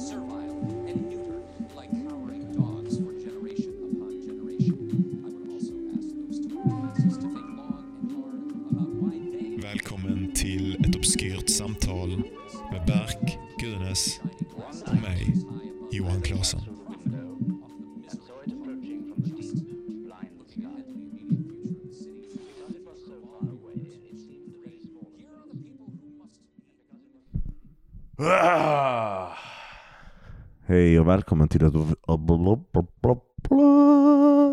servile and neuter, like cowering dogs for generation upon generation. I would also ask those two audiences to think long and hard about why they samtal Berk, Gunes Hej och välkommen till ett...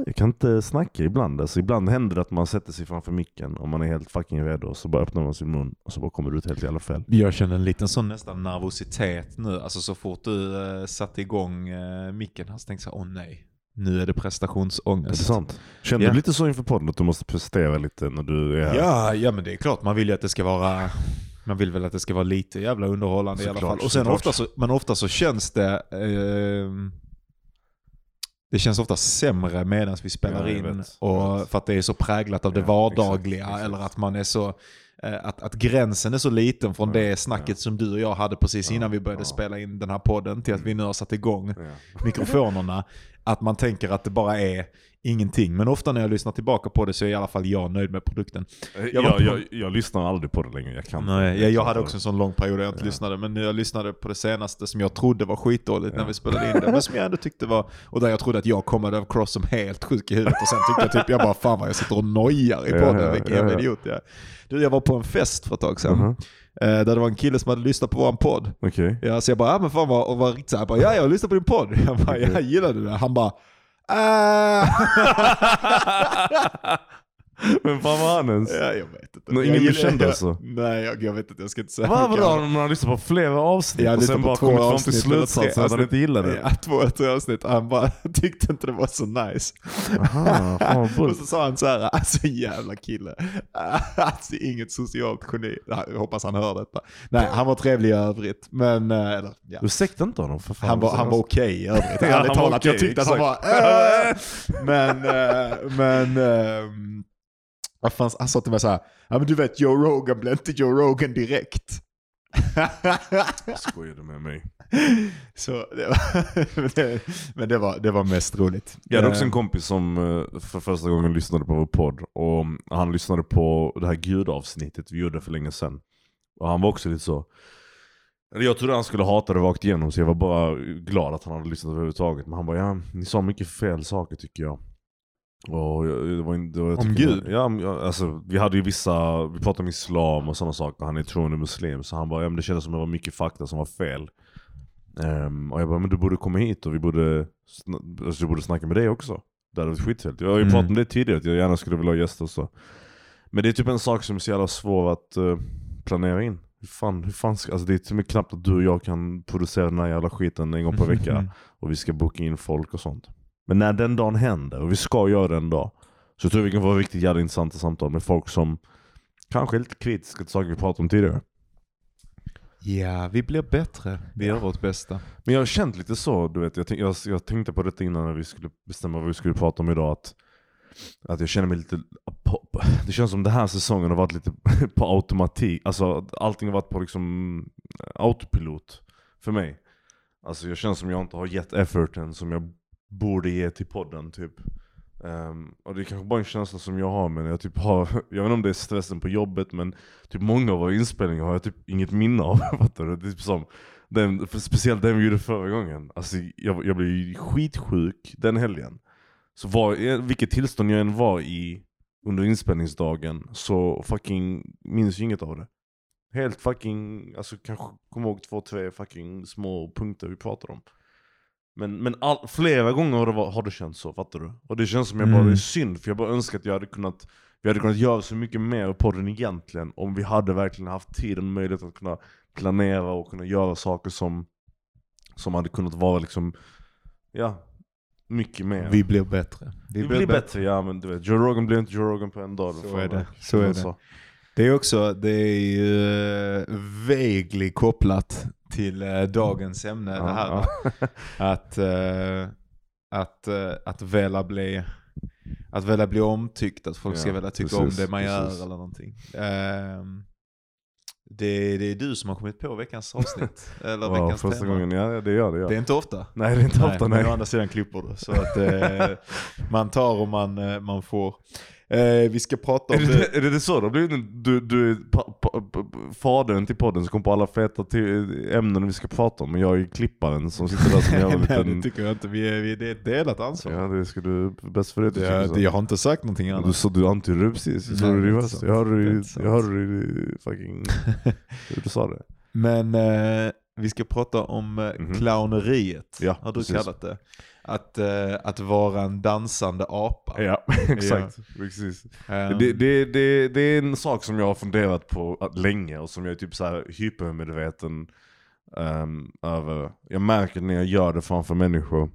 Jag kan inte snacka ibland. Alltså ibland händer det att man sätter sig framför micken och man är helt fucking redo. Så bara öppnar man sin mun och så bara kommer det ut helt jävla fel. Jag känner en liten sån nästan nervositet nu. Alltså så fort du uh, satte igång uh, micken här så tänkte jag åh nej. Nu är det prestationsångest. Är det sant? Kände Ja. du lite så inför podden att du måste prestera lite när du är här? Ja, ja men det är klart. Man vill ju att det ska vara... Man vill väl att det ska vara lite jävla underhållande i alla Såklart, fall. Och sen såklart. ofta så, men ofta så känns det... ehm, det känns ofta sämre medan vi spelar Ja, in. vet, och. För att det är så präglat av det Ja, vardagliga. exakt, exakt. Eller att man är så... eh, Att, att gränsen är så liten från Ja, det snacket som du och jag hade precis innan vi började ja. spela in den här podden till att vi nu har satt igång mikrofonerna. Att man tänker att det bara är ingenting. Men ofta när jag lyssnar tillbaka på det så är i alla fall jag nöjd med produkten. Jag, Jag jag, på- jag, jag lyssnar aldrig på det längre. Jag kan Nej, jag, jag hade också en så. sån lång period där jag inte Ja. lyssnade. Men jag lyssnade på det senaste som jag trodde var skitdåligt när Ja. vi spelade in det. Men som jag ändå tyckte var, och där jag trodde att jag kom across som helt sjuk i huvudet. Och sen tyckte jag typ, jag bara fan vad jag sitter och nojar i podden. ja, Vilken jävla idiot jag är. Du, jag var på en fest för ett tag sedan. Mhm. eh, Där det var en kille som hade lyssnat på våran podd. Okej. Ja, så jag bara, ja men fan vad, och var riktigt såhär, jag bara, ja jag lyssnade på din podd. Jag bara, jag gillade det. Han bara, äh. Men fan var han ens? Ja, jag vet inte. Jag ingen jag, alltså? Nej, jag, jag vet inte. Jag ska inte säga Vad bra om man har lyssnat på flera avsnitt Jag och sen bara kommit fram till slutsatsen att han inte gillade det? Ja, två eller tre avsnitt. Han bara tyckte inte det var så nice. Aha, fan Och så sa han så här, alltså jävla kille. Alltså inget socialt geni. Jag hoppas han hör detta. Nej, han var trevlig i övrigt. Men, eh, eller, ja. Ursäkta inte honom för fan. Han var, han var okej i övrigt. Ja, Ärligt talat, jag okej, tyckte att han var... exakt. "Äh." Men, eh, men... Vad fan, han sa till mig så här, ja men du vet Joe Rogan blev inte Joe Rogan direkt. Skojar du med mig? Så det var, men det var, det var mest roligt. Jag hade också en Eh, kompis som eh, för första gången lyssnade på vår podd. Och han lyssnade på det här gudavsnittet vi gjorde för länge sedan. Och han var också lite så... Jag trodde han skulle hata det rakt igenom så jag var bara glad att han hade lyssnat överhuvudtaget. Men han bara ja, ni sa mycket fel saker tycker jag. Och jag- det var, det var, jag Om Gud? Ja, jag- alltså vi hade ju vissa, vi pratade om islam och sådana saker. Han är troende muslim. Så han bara ja men det kändes som det var mycket fakta som var fel. Ehm, och jag bara, men du borde komma hit och vi borde, alltså, du borde snacka med dig också. Det hade varit skitfett. Jag har ju Mm. pratat om det tidigare, att jag gärna skulle vilja ha gäster och så. Men det är typ en sak som är så jävla svår att eh, planera in. Hur fan, hur fan ska, alltså det är till och med knappt att du och jag kan producera den här jävla skiten en gång per vecka. Och vi ska boka in folk och sånt. Men när den dagen händer, och vi ska göra den dag. Så tror jag vi kan få riktigt jävla intressanta samtal med folk som kanske är lite kritiska till saker vi pratade om tidigare. Ja, vi blir bättre. Vi gör vårt bästa. Men jag har känt lite så, du vet, jag, tänk, jag, jag tänkte på detta innan när vi skulle bestämma vad vi skulle prata om idag. Att, att jag känner mig lite, det känns som den här säsongen har varit lite på automatik. Alltså allting har varit på liksom autopilot för mig. Alltså jag känner som jag inte har gett efforten som jag borde ge till podden typ. Um, och det är kanske bara en känsla som jag har men jag typ har, jag vet inte om det är stressen på jobbet men typ många av våra inspelningar har jag typ inget minne av. Fattar du? Det är typ som den, för speciellt den vi gjorde förra gången. Alltså jag, jag blev ju skitsjuk den helgen. Så var, eh, vilket tillstånd jag än var i under inspelningsdagen så fucking minns jag inget av det. Helt fucking, alltså kanske kommer ihåg två, tre fucking små punkter vi pratade om. Men, men all, flera gånger har det, har det känts så, fattar du? Och det känns som jag bara, Mm. det är synd för jag bara önskar att jag hade kunnat vi hade kunnat göra så mycket mer på den egentligen om vi hade verkligen haft tid och möjlighet att kunna planera och kunna göra saker som Som hade kunnat vara liksom Ja Mycket mer Vi blir bättre. Vi blir bättre, ja men du vet Joe Rogan blir inte Joe Rogan på en dag Så är det, så är det. Det är också, det är ju uh, vaguely kopplat till eh, dagens ämne det här. Ja? Att, eh, att, eh, att vilja bli att vilja bli omtyckt, att folk ska Ja, vilja tycka precis, om det man precis. gör eller någonting. Ehm, Det, det är du som har kommit på veckans avsnitt. Eller Wow, veckans första tema. gången, ja det gör det. Ja. Det är inte ofta. Nej det är inte ofta men å nej. andra sidan klipper du. Så att eh, man tar och man, eh, man får. Eh, vi ska prata Är om det. det, är det så då? Blir det- Du, du är fadern till podden som kommer på alla feta till ämnen vi ska prata om. Men jag är klipparen som sitter där som en jävla Nej, det liten... tycker jag inte. Vi är, vi, det är ett delat ansvar. Ja det ska du, bäst för det det, är- det, jag har inte sagt någonting Du, annat. du antydde det precis, jag hörde det det är. Jag hörde Det är det jag hörde det fucking... du sa det. Men eh, vi ska prata om eh, Mhm. clowneriet. Ja, har du precis. kallat det. Att, eh, att vara en dansande apa. Ja, exakt. Precis. Ehm, Det, det, det, det är en sak som jag har funderat på länge och som jag är typ så här hypermedveten ehm, över. Jag märker när jag gör det framför människor.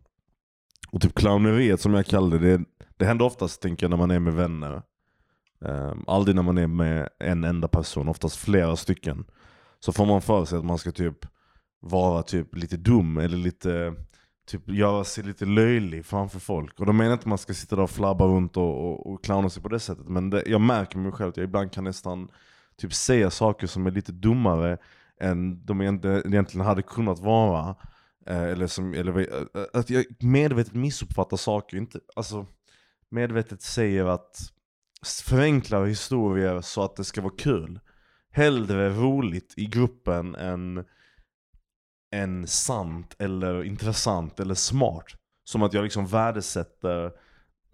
Och typ clowneriet som jag kallar det, det, det händer oftast tänker jag när man är med vänner. Um, aldrig när man är med en enda person, oftast flera stycken. Så får man för sig att man ska typ vara typ lite dum eller lite typ göra sig lite löjlig framför folk. Och då menar jag inte att man ska sitta där och flabba runt och, och, och clowna sig på det sättet. Men det, jag märker med mig själv att jag ibland kan nästan typ säga saker som är lite dummare än de egentligen hade kunnat vara. Eh, eller som, eller, eh, eh, att jag medvetet missuppfattar saker. Inte, alltså, medvetet säger att förenklar historier så att det ska vara kul. Hellre roligt i gruppen än än sant eller intressant eller smart. Som att jag liksom värdesätter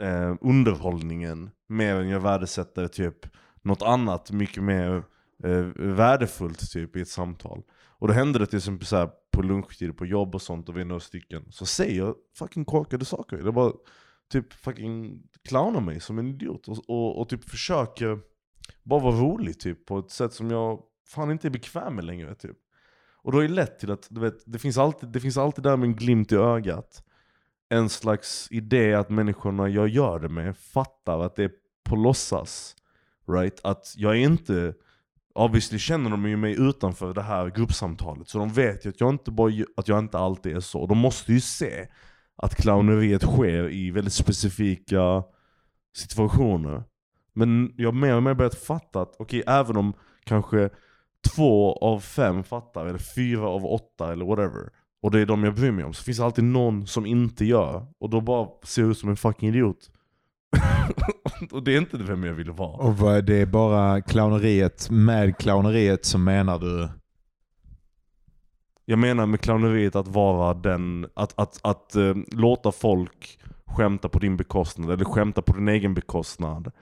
eh, underhållningen mer än jag värdesätter typ något annat mycket mer eh, värdefullt typ i ett samtal. Och då händer det till exempel så här på lunchtid på jobb och sånt och vi är några stycken. Så säger jag fucking korkade saker. Det bara typ fucking clownar mig som en idiot. Och, och, och typ försöker bara vara rolig typ på ett sätt som jag fan inte är bekväm med längre typ. Och då är det lätt till att, du vet, det finns alltid, det finns alltid där med en glimt i ögat. En slags idé att människorna jag gör det med fattar att det är på låtsas. Right? Att jag är inte, obviously känner de ju mig utanför det här gruppsamtalet. Så de vet ju att jag inte, bara, att jag inte alltid är så. De måste ju se att clowneriet sker i väldigt specifika situationer. Men jag har mer och mer börjat fatta att, okej även om kanske två av fem fattar, eller fyra av åtta eller whatever. Och det är de jag bryr mig om. Så finns det alltid någon som inte gör. Och då bara ser jag ut som en fucking idiot. och det är inte vem jag vill vara. Och det är bara clowneriet, med clowneriet så menar du? Jag menar med clowneriet att vara den, att, att, att eh, låta folk skämta på din bekostnad, eller skämta på din egen bekostnad.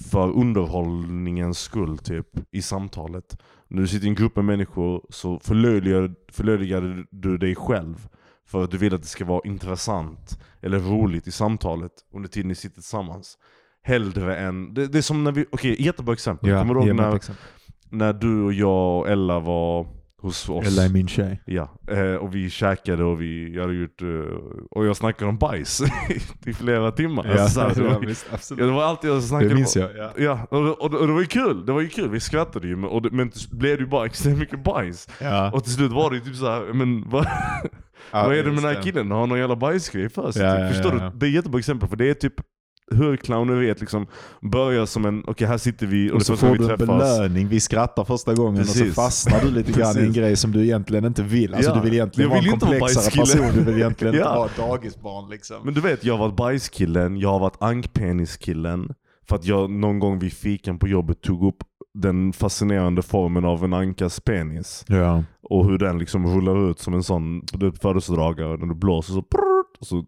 För underhållningens skull typ, i samtalet. När du sitter i en grupp med människor så förlöjligar, förlöjligar du dig själv. För att du vill att det ska vara intressant eller roligt i samtalet under tiden ni sitter tillsammans. Hellre än, det, det är som när vi, okej jättebra exempel. Kommer du ihåg när, när du och jag och Ella var hos oss? Ella är min tjej. Ja, eh, och vi käkade och vi hade gjort, eh, och jag snackade om bajs i flera timmar. Alltså, så här, det, var, visst, ja, det var alltid jag snackade Det minns om. jag. Ja. Ja, och, det- och, det- och det var ju kul, det var ju kul, vi skrattade ju men, och det, men så blev det ju bara extremt mycket bajs. Ja. Och till slut var det ju typ såhär, men vad, vad är det med den här killen? Har han någon jävla bajsgrej för sig? Ja, typ? ja, Förstår ja, ja. du? Det är ett jättebra exempel för det är typ hur clowneriet liksom börjar som en, okej här sitter vi och, Och så får vi du en belöning, vi skrattar första gången och Precis. så fastnar du lite grann i en grej som du egentligen inte vill. Alltså Ja. du vill egentligen Jag vill vara en inte vara komplexare bajskille. person, du vill egentligen inte Ja. vara dagisbarn liksom. Men du vet, jag har varit bajskillen, jag har varit ankpeniskillen. För att jag någon gång vid fikan på jobbet tog upp den fascinerande formen av en ankas penis. Ja. Och hur den liksom rullar ut som en sån du vet, födelsedagar när du blåser så prrrt, och så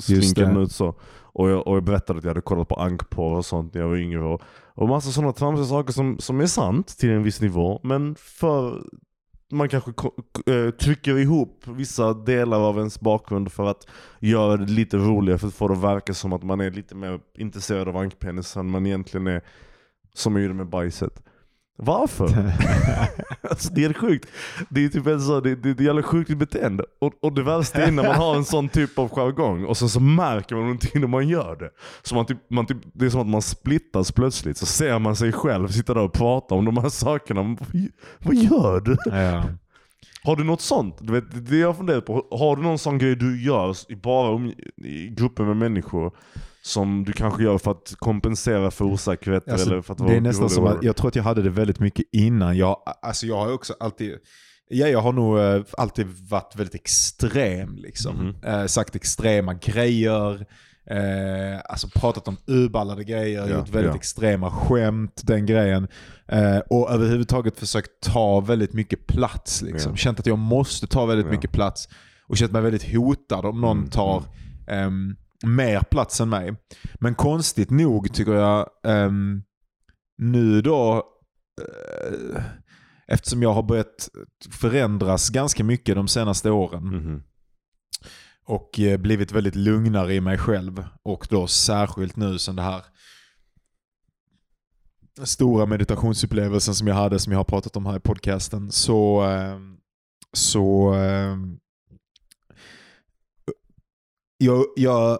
slinker den ut så. Och jag, och jag berättade att jag hade kollat på ankporr och sånt när jag var yngre. Och, och massa sådana tramsiga saker som, som är sant till en viss nivå. Men för man kanske eh, trycker ihop vissa delar av ens bakgrund för att göra det lite roligare för att få det att verka som att man är lite mer intresserad av ankpenis än man egentligen är som jag gjorde med bajset. Varför? alltså, det är sjukt. Det är typ en så, det, det, det är jävla sjukt beteende. Och, och det värsta är när man har en sån typ av jargong och sen så märker man någonting när man gör det. Så man typ, man typ, det är som att man splittas plötsligt. Så ser man sig själv sitta där och prata om de här sakerna. Man Vad, gör du? Ja. Har du något sånt? Du vet, det jag funderar på. Har du någon sån grej du gör bara i grupper med människor som du kanske gör för att kompensera för osäkerheter Alltså, eller för att det är nästan som att, jag tror att jag hade det väldigt mycket innan. Jag, alltså jag har också alltid, ja, jag har nog eh, alltid varit väldigt extrem liksom. Mhm. Eh, sagt extrema grejer, eh, alltså pratat om urballade grejer, Ja, gjort väldigt ja. extrema skämt, den grejen. Eh, och överhuvudtaget försökt ta väldigt mycket plats liksom. Ja. Känt att jag måste ta väldigt mycket plats. Och känt mig väldigt hotad om någon Mm, tar ehm, mer plats än mig. Men konstigt nog tycker jag ehm, nu då, eh, eftersom jag har börjat förändras ganska mycket de senaste åren Mhm. och eh, blivit väldigt lugnare i mig själv och då särskilt nu sen det här stora meditationsupplevelsen som jag hade som jag har pratat om här i podcasten så ehm, så ehm, jag, jag,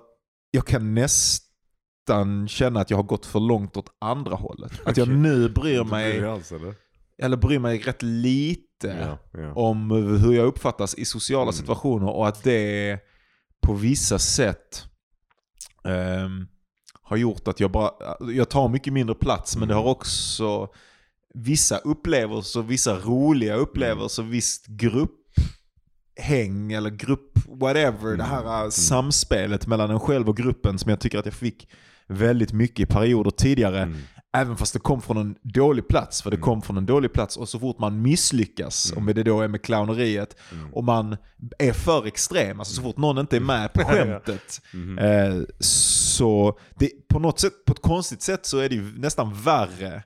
jag kan nästan känna att jag har gått för långt åt andra hållet. Att jag nu bryr mig, alls, eller? eller bryr mig rätt lite Ja, ja. om hur jag uppfattas i sociala Mm. situationer och att det på vissa sätt ehm, har gjort att jag bara, jag tar mycket mindre plats men det Mm. har också vissa upplevelser, vissa roliga upplevelser, visst grupphäng eller grupp whatever. Det här äh, samspelet mellan en själv och gruppen som jag tycker att jag fick väldigt mycket i perioder tidigare. Mm. Även fast det kom från en dålig plats. För det kom från en dålig plats och så fort man misslyckas, om det då är med clowneriet, och man är för extrem, alltså så fort någon inte är med på skämtet. Mhm. eh, så det, på något sätt, på ett konstigt sätt så är det ju nästan värre.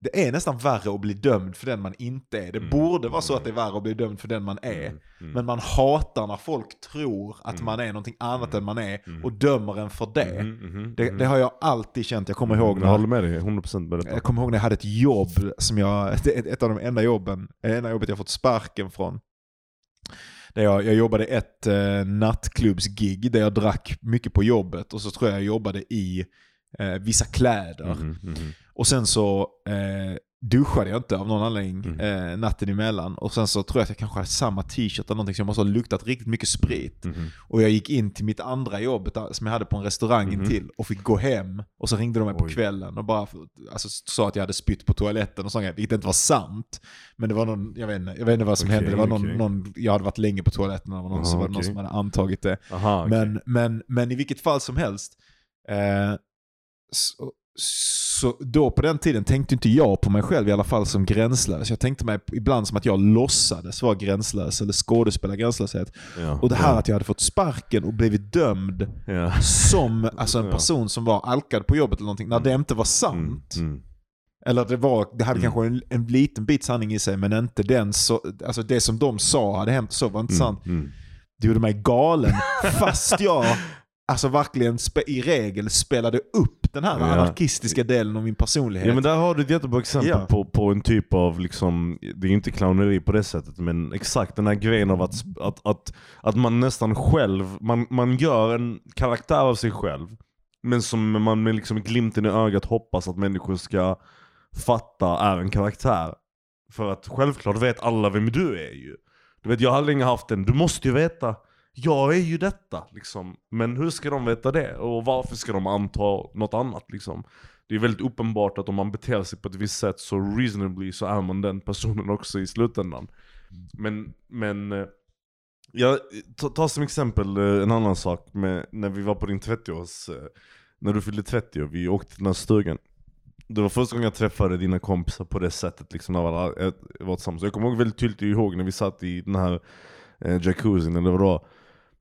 Det är nästan värre att bli dömd för den man inte är. Det borde vara så att det är värre att bli dömd för den man är. Mm. Men man hatar när folk tror att man är någonting annat än man är och dömer en för det. Det, det har jag alltid känt. Jag kommer ihåg Jag när, håller med dig 100% med detta. jag kommer ihåg när jag hade ett jobb som jag, ett av de enda jobben, enda jobbet jag fått sparken från. Där jag, jag jobbade ett eh, nattklubbsgig där jag drack mycket på jobbet och så tror jag jag jobbade i eh, vissa kläder. Mhm, mhm. Och sen så eh, duschade jag inte av någon anledning Mm. eh, natten emellan. Och sen så tror jag att jag kanske hade samma t-shirt eller någonting så jag måste ha luktat riktigt mycket sprit. Mhm. Och jag gick in till mitt andra jobb som jag hade på en restaurang Mhm. till och fick gå hem. Och så ringde de mig på Oj. kvällen och bara alltså, sa att jag hade spytt på toaletten och sånt, vilket inte var sant. Men det var någon, jag vet inte, jag vet inte vad som Okej, hände. Det var någon, okej. någon, jag hade varit länge på toaletten och det var någon, Aha, så var det någon som hade antagit det. Aha. Men, men, men i vilket fall som helst. Eh, så, så då på den tiden tänkte inte jag på mig själv i alla fall som gränslös. Jag tänkte mig ibland som att jag låtsades vara gränslös eller skådespela gränslöshet. ja. Och det här ja. att jag hade fått sparken och blivit dömd Ja. som alltså en person som var alkad på jobbet eller någonting, när det inte var sant. Mm, mm. Eller det, var, det hade Mm. kanske en, en liten bit sanning i sig, men inte den så, alltså det som de sa hade hänt så var inte sant. Mm, mm. Det gjorde mig galen. Fast jag alltså verkligen i regel spelade upp den här Ja. anarkistiska delen av min personlighet. Ja men där har du ett jättebra exempel Ja. på, på en typ av, liksom, det är ju inte clowneri på det sättet, men exakt den här grejen av att, att, att, att man nästan själv, man, man gör en karaktär av sig själv, men som man med liksom glimten i ögat hoppas att människor ska fatta är en karaktär. För att självklart vet alla vem du är ju. Du vet jag har länge haft en, du måste ju veta, jag är ju detta liksom. Men hur ska de veta det? Och varför ska de anta något annat liksom? Det är väldigt uppenbart att om man beter sig på ett visst sätt så reasonably så är man den personen också i slutändan. Men, men eh, jag, ta, ta som exempel eh, en annan sak med när vi var på din 30-års, eh, när du fyllde 30 och vi åkte till den här stugan. Det var första gången jag träffade dina kompisar på det sättet, liksom när vi alla var tillsammans. Jag kommer ihåg väldigt tydligt ihåg när vi satt i den här eh, jacuzzin eller vad det var.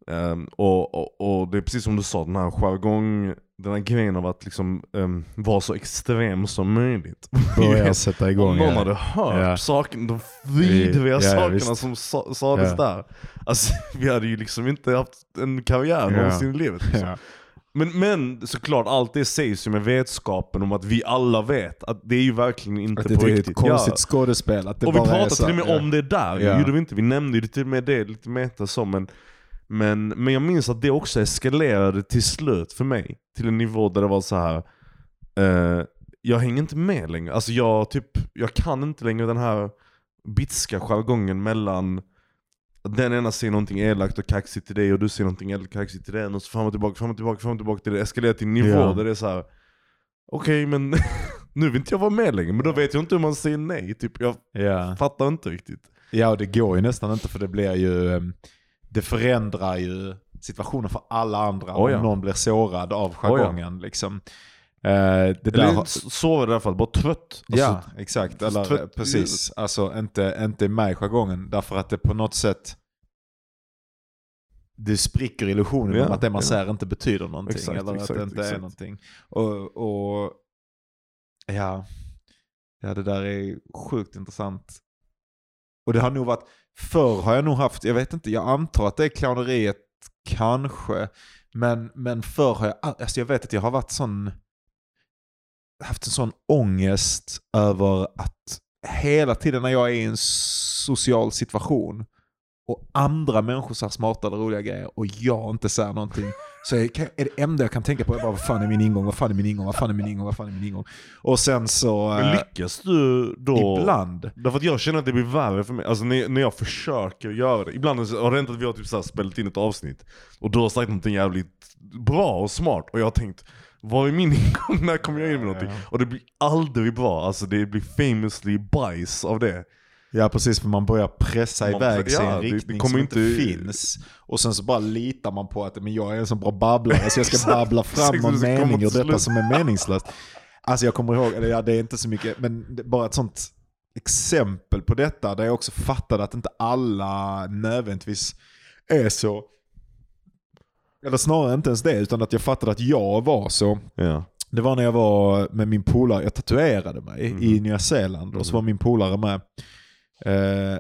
Ehm, och, och, och det är precis som du sa, den här jargong, den här grejen av att liksom um, vara så extrem som möjligt. Börjar sätta igång. Om någon ja. hade hört Ja. saken, de vidriga Ja, ja, sakerna visst. som sa, sades Ja. där. Alltså vi hade ju liksom inte haft en karriär Ja. någonsin i livet. Liksom. Ja. Men, men såklart, allt det sägs ju med vetskapen om att vi alla vet att det är ju verkligen inte Att det på är ett riktigt. konstigt Ja. skådespel. Att det Och vi bara är pratade till och med ja. om det där, Ja. det gjorde vi inte? Vi nämnde ju till och med det lite meta så men, men, men jag minns att det också eskalerade till slut för mig. Till en nivå där det var så här. eh, jag hänger inte med längre. Alltså jag, typ, jag kan inte längre den här bitska jargongen mellan den ena säger någonting elakt och kaxigt till dig och du säger någonting elakt och kaxigt till den och så fram och tillbaka, fram och tillbaka, fram och tillbaka till det eskalerar till en nivå Ja. där det är så här. okej men nu vill inte jag vara med längre, men då vet jag inte hur man säger nej. Typ, jag Ja. fattar inte riktigt. Ja, och det går ju nästan inte för det blir ju... Det förändrar ju situationen för alla andra Oh ja. om någon blir sårad av ja. jargongen. Liksom. Eh, det där Eller har- s- sover i alla fall, bara trött. Alltså, ja, exakt. Eller trött- precis. Alltså inte, inte med i jargongen. Därför att det på något sätt... Det spricker illusionen Ja, om att det man ja. säger inte betyder någonting. Exakt, eller exakt, att det inte är exakt. någonting. Och, och ja, ja, det där är sjukt intressant. Och det har nog varit, förr har jag nog haft, jag vet inte, jag antar att det är clowneriet kanske. Men, men förr har jag, alltså jag vet att jag har varit sån, haft en sån ångest över att hela tiden när jag är i en social situation och andra människor säger smarta eller roliga grejer och jag inte säger någonting. Så är, det enda jag kan tänka på är bara vad fan är min ingång, vad fan är min ingång, vad fan är min ingång, vad fan är min ingång. Och sen så... Men eh, lyckas du då? Ibland. Därför att jag känner att det blir värre för mig, alltså när, när jag försöker göra det. Ibland har det hänt att vi har typ så spelat in ett avsnitt och du har sagt någonting jävligt bra och smart och jag har tänkt vad är min ingång? När kommer jag in med någonting? Och det blir aldrig bra, alltså det blir famously bajs av det. Ja precis, för man börjar pressa Man- iväg sig i ja, en det- det riktning som inte- finns. Och sen så bara litar man på att men jag är en så bra babblare så jag ska babbla fram någon mening ur detta som är meningslöst. Alltså jag kommer ihåg, eller ja, det är inte så mycket, men bara ett sånt exempel på detta där jag också fattade att inte alla nödvändigtvis är så. Eller snarare inte ens det, utan att jag fattade att jag var så. Ja. Det var när jag var med min polare, jag tatuerade mig Mhm. i Nya Zeeland och så var min polare med. Eh,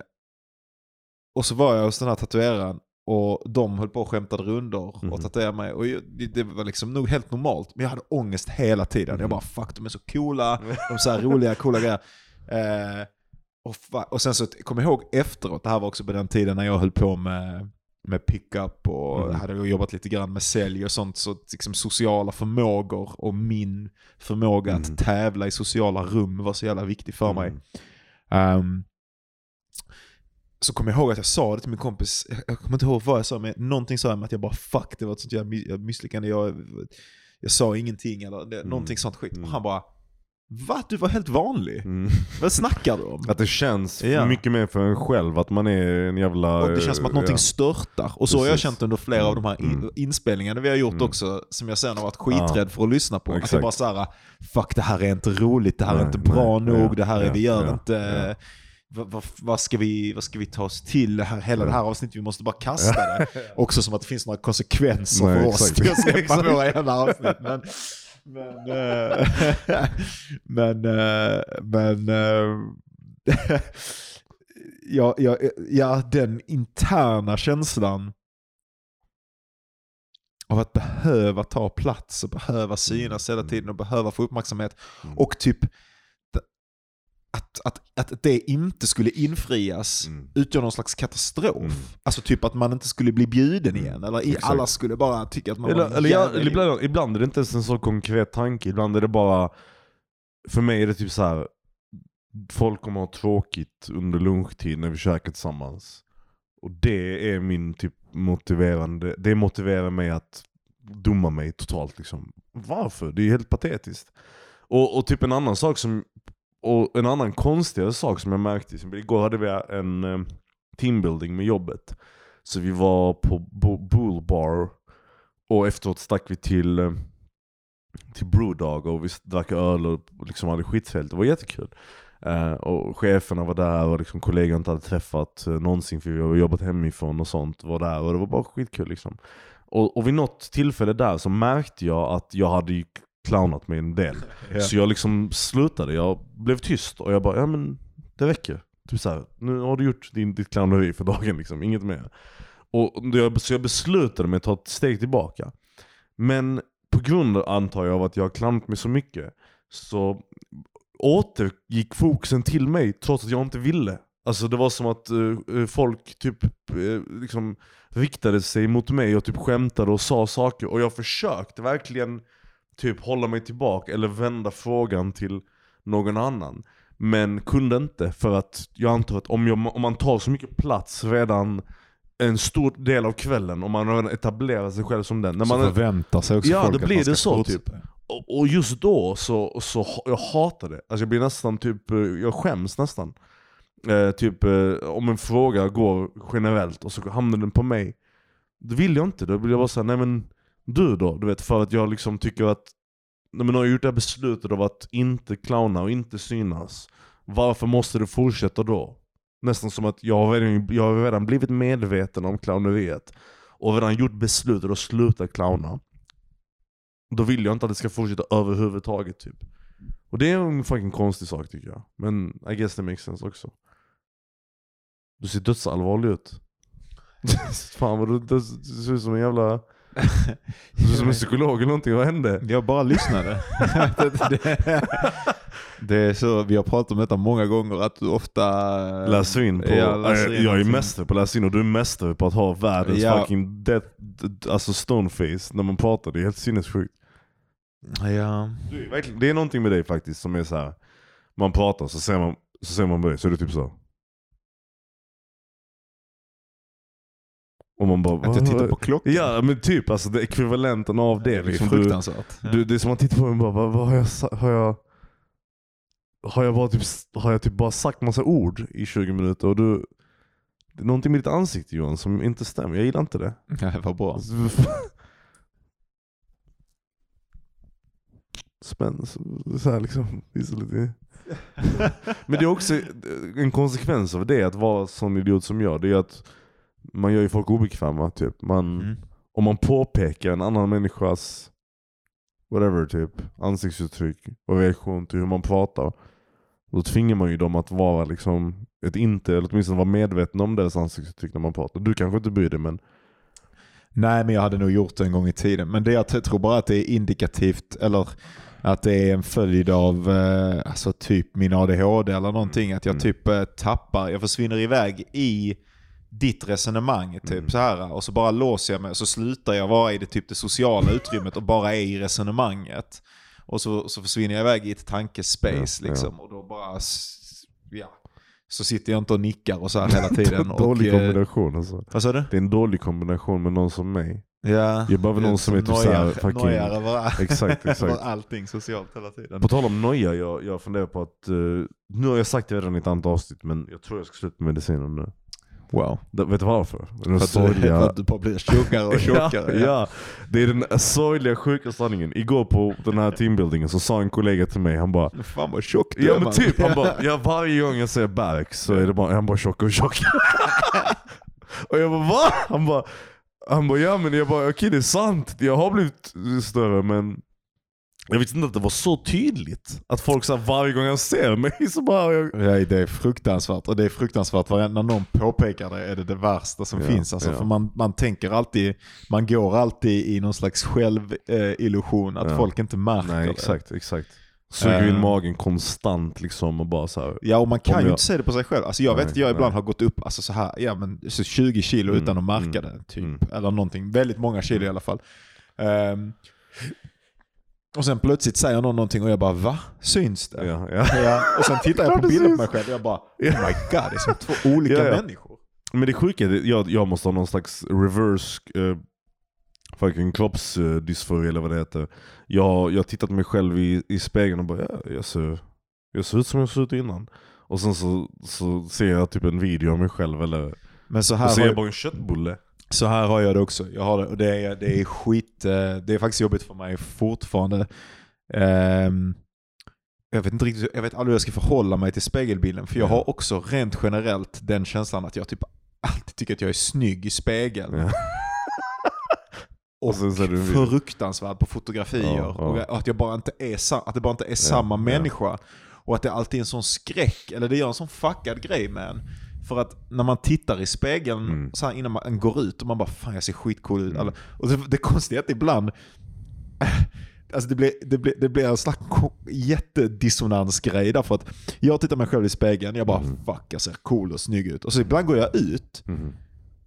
och så var jag hos den här tatueraren och de höll på och skämtade rundor Mhm. och tatuerade mig. Och jag, det, var liksom nog helt normalt, men jag hade ångest hela tiden. Mhm. Jag bara fuck, de är så coola, de är så här roliga, coola grejer. Eh, och, och sen så kommer jag ihåg efteråt, det här var också på den tiden när jag höll på med med pickup och Mm. hade jobbat lite grann med sälj och sånt. Så liksom sociala förmågor och min förmåga Mm. att tävla i sociala rum var så jävla viktig för mig. Mm. Så kommer jag ihåg att jag sa det till min kompis, jag- kommer inte ihåg vad jag sa, men någonting sa jag med att jag bara fuck, det var ett sånt jävla mi- misslyckande. Jag, jag sa ingenting eller det, Mm. någonting sånt skit. Mm. Och han bara Va? Du var helt vanlig? Mm. Vad snackar du om? Att det känns Ja. mycket mer för en själv att man är en jävla... Och det känns som att någonting ja. störtar. Och så har jag Precis. känt under flera av de här in- Mm. inspelningarna vi har gjort Mm. också, som jag sen har varit skiträdd för att lyssna på. Att jag Exakt. bara såhär, fuck det här är inte roligt, det här är Nej, inte bra nej, nog, ja, det här är, ja, vi gör ja, inte... Vad, vad, ska vi, vad ska vi ta oss till? Hela det här avsnittet, vi måste bara kasta det. Också som att det finns några konsekvenser Nej, för oss till att släppa våra jävla avsnitt. Men, men, eh, men, eh, men eh, ja, ja, ja, den interna känslan av att behöva ta plats och behöva synas hela tiden och behöva få uppmärksamhet. Mm. Och typ att, att, att det inte skulle infrias Mm. utgör någon slags katastrof. Mm. Alltså typ att man inte skulle bli bjuden igen. Eller Exakt. alla skulle bara tycka att man var Eller, en eller, ja, jävel. eller ibland, ibland är det inte ens en så konkret tanke, ibland är det bara För mig är det typ så här. Folk kommer ha tråkigt under lunchtid när vi käkar tillsammans Och det är min typ motiverande, det motiverar mig att dumma mig totalt liksom Varför? Det är helt patetiskt Och, och typ en annan sak som och en annan konstigare sak som jag märkte, som igår hade vi en eh, teambuilding med jobbet Så vi var på Bull Bar och efteråt stack vi till, eh, till Brewdog och vi drack öl och liksom hade skitfält. Det var jättekul. Eh, och cheferna var där och liksom kollegor jag inte hade träffat uh, någonsin för vi har jobbat hemifrån och sånt var där och det var bara skitkul liksom. Och, och vid något tillfälle där så märkte jag att jag hade clownat mig en del. Ja. Så jag liksom slutade, jag blev tyst och jag bara, ja men det räcker. Typ så här, nu har du gjort din, ditt clowneri för dagen liksom, inget mer. Och jag, så jag beslutade mig att ta ett steg tillbaka. Men på grund antar jag av att jag har clownat mig så mycket så återgick fokusen till mig trots att jag inte ville. Alltså det var som att eh, folk typ eh, liksom riktade sig mot mig och typ skämtade och sa saker och jag försökte verkligen typ hålla mig tillbaka eller vända frågan till någon annan. Men kunde inte för att jag antar att om, jag, om man tar så mycket plats redan en stor del av kvällen och man har redan etablerat sig själv som den. När Så man, förväntar sig också Ja, folk det att blir man ska det så, fortsätta. och, och just då så, så jag hatar det. Alltså jag blir nästan typ, eh, jag skäms nästan. Eh, typ eh, om en fråga går generellt och så hamnar den på mig. Då vill jag inte, då vill jag bara säga nej men du då? Du vet, för att jag liksom tycker att nej, men har jag gjort det här beslutet av att inte clowna och inte synas. Varför måste det fortsätta då? Nästan som att jag har redan, jag har redan blivit medveten om clowneriet. Och redan gjort beslutet att sluta clowna. Då vill jag inte att det ska fortsätta överhuvudtaget typ. Och det är en fucking konstig sak tycker jag. Men I guess det makes sense också. Du ser dödsallvarlig ut. Fan vad du, du, du ser ut som en jävla... Du som en psykolog eller någonting, vad hände? Jag bara lyssnade. det, det är så, vi har pratat om detta många gånger, att du ofta... Läser in på... Ja, läser in jag är mästare på att läsa in och du är mästare på att ha världens Ja. fucking death, alltså stoneface när man pratar. Det är helt sinnessjukt. Ja. Du Det är någonting med dig faktiskt som är så här. Man pratar så ser man, så ser man på dig så är det typ så. Och man bara... Att jag tittar "Vad- på klockan. Ja men typ alltså det ekvivalenten av det. det är liksom, du, fruktansvärt. du, det är som att titta på mig och bara, vad, vad har jag har jag... Har jag, bara typ, har jag typ bara sagt massa ord i 20 minuter och du... Det är någonting med ditt ansikte Johan som inte stämmer, jag gillar inte det. Ja, det var bra. Spänn, så, så här liksom, visa lite. Men det är också en konsekvens av det, att vara sån idiot som jag. Det är att man gör ju folk obekväma. Typ. Man, Mm. Om man påpekar en annan människas whatever typ, ansiktsuttryck och reaktion till hur man pratar. Då tvingar man ju dem att vara liksom ett inte, eller åtminstone vara medveten om deras ansiktsuttryck när man pratar. Du kanske inte bryr dig men Nej, men jag hade nog gjort det en gång i tiden. Men det jag tror bara att det är indikativt, eller att det är en följd av eh, alltså typ min ADHD eller någonting. Att jag Mm. typ eh, tappar, jag försvinner iväg i ditt resonemang. Typ Mm. så här Och så bara låser jag mig och så slutar jag vara i det, typ det sociala utrymmet och bara är i resonemanget. Och så, så försvinner jag iväg i ett tankespace Ja, liksom. Och då bara, ja. Så sitter jag inte och nickar och så här hela tiden. och, dålig eh, kombination alltså. Vad sa du? Det är en dålig kombination med någon som mig. Ja, Jag behöver någon som är typ såhär fucking- nojar över, Exakt, exakt. allting socialt hela tiden. På tal om noja, jag, jag funderar på att, eh, nu har jag sagt det redan i ett antal avsnitt men jag tror jag ska sluta med medicinen nu. Wow. Det, vet du varför? Den För att, du, sorgliga... för att du bara blir tjockare och tjockare. ja, ja, det är den sorgliga sjuka sanningen. Igår på den här teambuildingen så sa en kollega till mig, han bara Fan vad tjock du Ja är, men man. typ, han bara, ja, varje gång jag säger Barracks så är det bara, han bara tjockare och tjockare. och jag bara va? Han bara, han bara ja men jag bara okej det är sant, jag har blivit större men jag visste inte att det var så tydligt. Att folk så här, varje gång jag ser mig så bara, jag, Ja, det är fruktansvärt. Och det är fruktansvärt när någon påpekar det är det det värsta som Ja, finns. Alltså, ja. För man, man tänker alltid, man går alltid i någon slags självillusion att Ja. folk inte märker nej det. exakt, exakt. Suger in Eh. magen konstant liksom och bara så här. Ja och man kan ju jag- inte se det på sig själv. Alltså jag vet Nej, att jag ibland nej. har gått upp alltså så här, ja, men, så 20 kilo Mm, utan att märka mm, det. Typ. mm. Eller någonting. Väldigt många kilo i alla fall. Ehm, och sen plötsligt säger någon någonting och jag bara va? Syns det? Ja, ja. Ja, och sen tittar jag Ja, på bilder på mig själv och jag bara oh my god, det är som två olika Ja, ja. människor. Men det sjuka är att jag, jag måste ha någon slags reverse uh, fucking kroppsdysfori eller vad det heter. Jag, jag har tittat mig själv i, i spegeln och bara ja, jag, ser, jag ser ut som jag såg ut innan. Och sen så, så ser jag typ en video av mig själv eller Men så och här, ser har jag jag, bara en köttbulle. Så här har jag det också. Jag har det, och det, är, det är skit, eh, det är faktiskt jobbigt för mig fortfarande. Ehm, jag vet inte riktigt, jag vet aldrig hur jag ska förhålla mig till spegelbilden. För jag Ja. har också rent generellt den känslan att jag typ alltid tycker att jag är snygg i spegeln. Ja. Och video. fruktansvärd på fotografier. Ja, ja. Och att, jag bara inte är att det bara inte är samma människa. Och att det alltid är en sån skräck, eller det gör en sån fuckad grej med en. För att när man tittar i spegeln Mm. så innan man går ut och man bara fan jag ser skitcool ut. Mm. Och det, det konstiga är att ibland, alltså det blir, det blir, det blir en slags jättedissonansgrej därför att jag tittar mig själv i spegeln, jag bara Mm. fuck jag ser cool och snygg ut. Och så ibland går jag ut Mhm.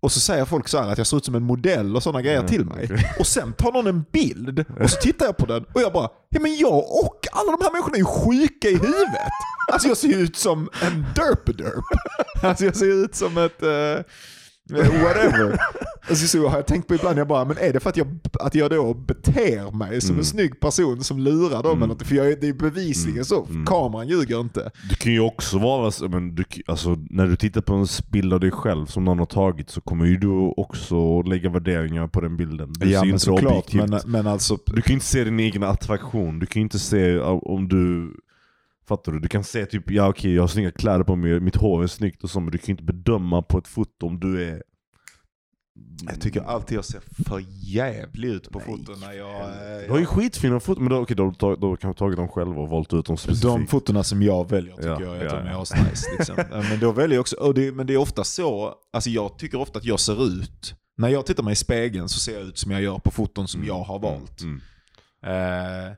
och så säger folk så här att jag ser ut som en modell och sådana grejer Mm, till mig. okej. Och sen tar någon en bild och så tittar jag på den och jag bara, ja men jag och alla de här människorna är ju sjuka i huvudet. Alltså jag ser ut som en derp-derp. Alltså jag ser ut som ett, Eh, Whatever. alltså, så har jag tänkt på ibland, jag bara, men är det för att jag, att jag då beter mig som Mm. en snygg person som lurar dem Mm. eller något? För jag, är- det är bevisligen Mm. så, Mm. kameran ljuger inte. Du kan ju också vara men du, alltså, när du tittar på en bild av dig själv som någon har tagit så kommer ju du också lägga värderingar på den bilden. Du ser inte objektivt. men, men alltså, Du kan ju inte se din egen attraktion, du kan ju inte se uh, om du Fattar du? Du kan se typ, ja okej jag har snygga kläder på mig, mitt hår är snyggt och så men du kan ju inte bedöma på ett foto om du är jag tycker alltid jag ser för jävlig ut på foton när jag... eh, Du har ju skitfina foton, men då, okej, då, tagit- då har du tagit dem själv och valt ut dem specifikt. De fotona som jag väljer tycker Ja, jag är att ja, de ja. asnice. Liksom. Men då väljer jag också, och det, men det är ofta så, alltså jag tycker ofta att jag ser ut, när jag tittar mig i spegeln så ser jag ut som jag gör på foton som jag har valt. Mm. Eh,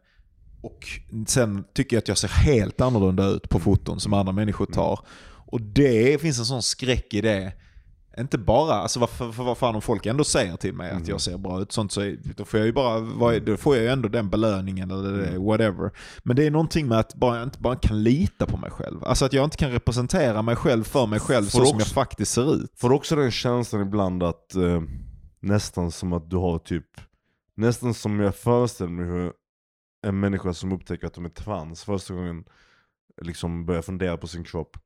och sen tycker jag att jag ser helt annorlunda ut på foton som andra människor tar. Och det finns en sån skräck i det. Inte bara, alltså vad, för, vad fan om folk ändå säger till mig att jag ser bra ut, sånt så då får jag ju bara, då får jag ju ändå den belöningen eller det, whatever. Men det är någonting med att bara, jag inte bara kan lita på mig själv. Alltså att jag inte kan representera mig själv för mig själv Får så som jag också- faktiskt ser ut. Får du också den känslan ibland att eh, nästan som att du har typ, nästan som jag föreställer mig hur en människa som upptäcker att de är trans första gången liksom börjar fundera på sin kropp.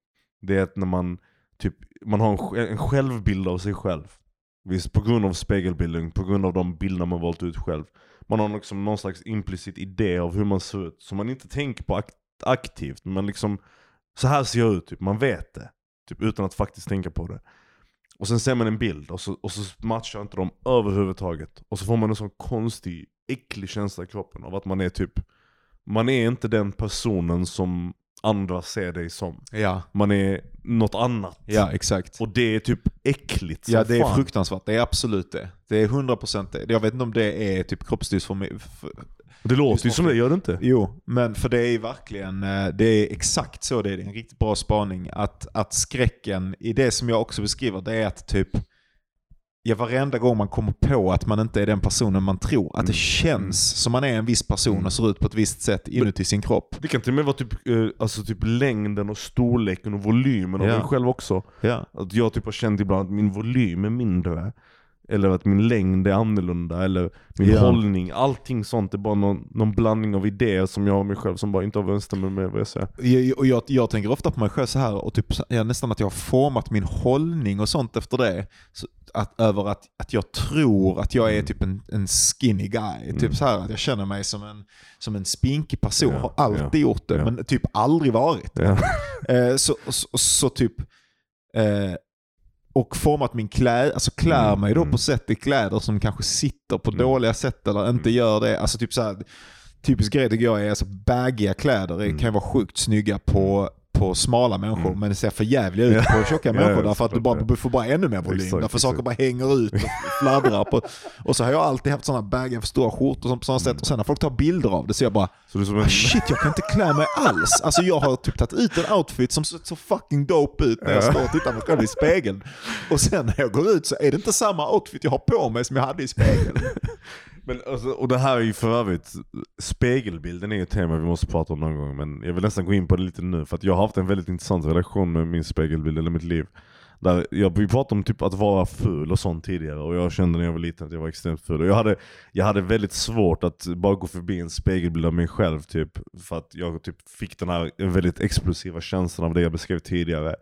Det är att när man typ, man har en, en självbild av sig själv. Visst, på grund av spegelbildning, på grund av de bilder man valt ut själv. Man har liksom någon slags implicit idé av hur man ser ut, som man inte tänker på akt aktivt. Men liksom, så här ser jag ut, typ. man vet det. Typ utan att faktiskt tänka på det. Och sen ser man en bild och så, och så matchar inte de överhuvudtaget. Och så får man en sån konstig, äcklig känsla i kroppen av att man är typ, man är inte den personen som andra ser dig som. Ja, Man är något annat. ja exakt. Och det är typ äckligt Ja det är fan. fruktansvärt, det är absolut det. Det är 100% det. Jag vet inte om det är typ kroppsdysformi. Det låter ju som det, gör det inte? Jo, men för det är verkligen, eh, det är exakt så det är. Det är en riktigt bra spaning. Att, att skräcken i det som jag också beskriver, det är att typ, ja, varenda gång man kommer på att man inte är den personen man tror, att det Mm. känns som man är en viss person och ser ut på ett visst sätt inuti sin kropp. Det kan till och med vara typ, eh, alltså typ längden och storleken och volymen av Ja. mig själv också. Ja. Att jag typ har känt ibland att min volym är mindre. Eller att min längd är annorlunda, eller min Ja. hållning. Allting sånt är bara någon, någon blandning av idéer som jag har mig själv som bara inte överensstämmer med vad jag säger. Jag, och jag, jag tänker ofta på mig själv så här och typ, ja, nästan att jag har format min hållning och sånt efter det. Så att, över att, att jag tror att jag är typ en, en skinny guy. Typ så här att jag känner mig som en, som en spinkig person. Ja, har alltid ja, gjort det men typ aldrig varit. Eh, så, så, så typ eh, och format min kläd, alltså klär Mm, mig då mm. på sätt i kläder som kanske sitter på Mm. dåliga sätt eller inte gör det. Alltså typ så här, typisk grej tycker jag är alltså baggiga kläder Mm. kan ju vara sjukt snygga på, på smala människor Mm. men det ser för jävligt ut på tjocka människor därför att du, bara, du får bara ännu mer volym. Exakt, därför saker exakt. bara hänger ut och fladdrar. På, och så har jag alltid haft sådana baggiga för stora skjortor som på sådana Mm. sätt och sen när folk tar bilder av det så jag bara Så en... Ah, shit, jag kan inte klä mig alls. Alltså jag har typ tagit ut en outfit som ser så fucking dope ut när jag Ja. står och tittar på mig själv i spegeln. Och sen när jag går ut så är det inte samma outfit jag har på mig som jag hade i spegeln. Men alltså, och det här är ju för övrigt, spegelbilden är ju ett tema vi måste prata om någon gång men jag vill nästan gå in på det lite nu för att jag har haft en väldigt intressant relation med min spegelbild eller mitt liv. Där jag, vi pratade om typ att vara ful och sånt tidigare och jag kände när jag var liten att jag var extremt ful. Och jag, hade, jag hade väldigt svårt att bara gå förbi en spegelbild av mig själv typ för att jag typ fick den här väldigt explosiva känslan av det jag beskrev tidigare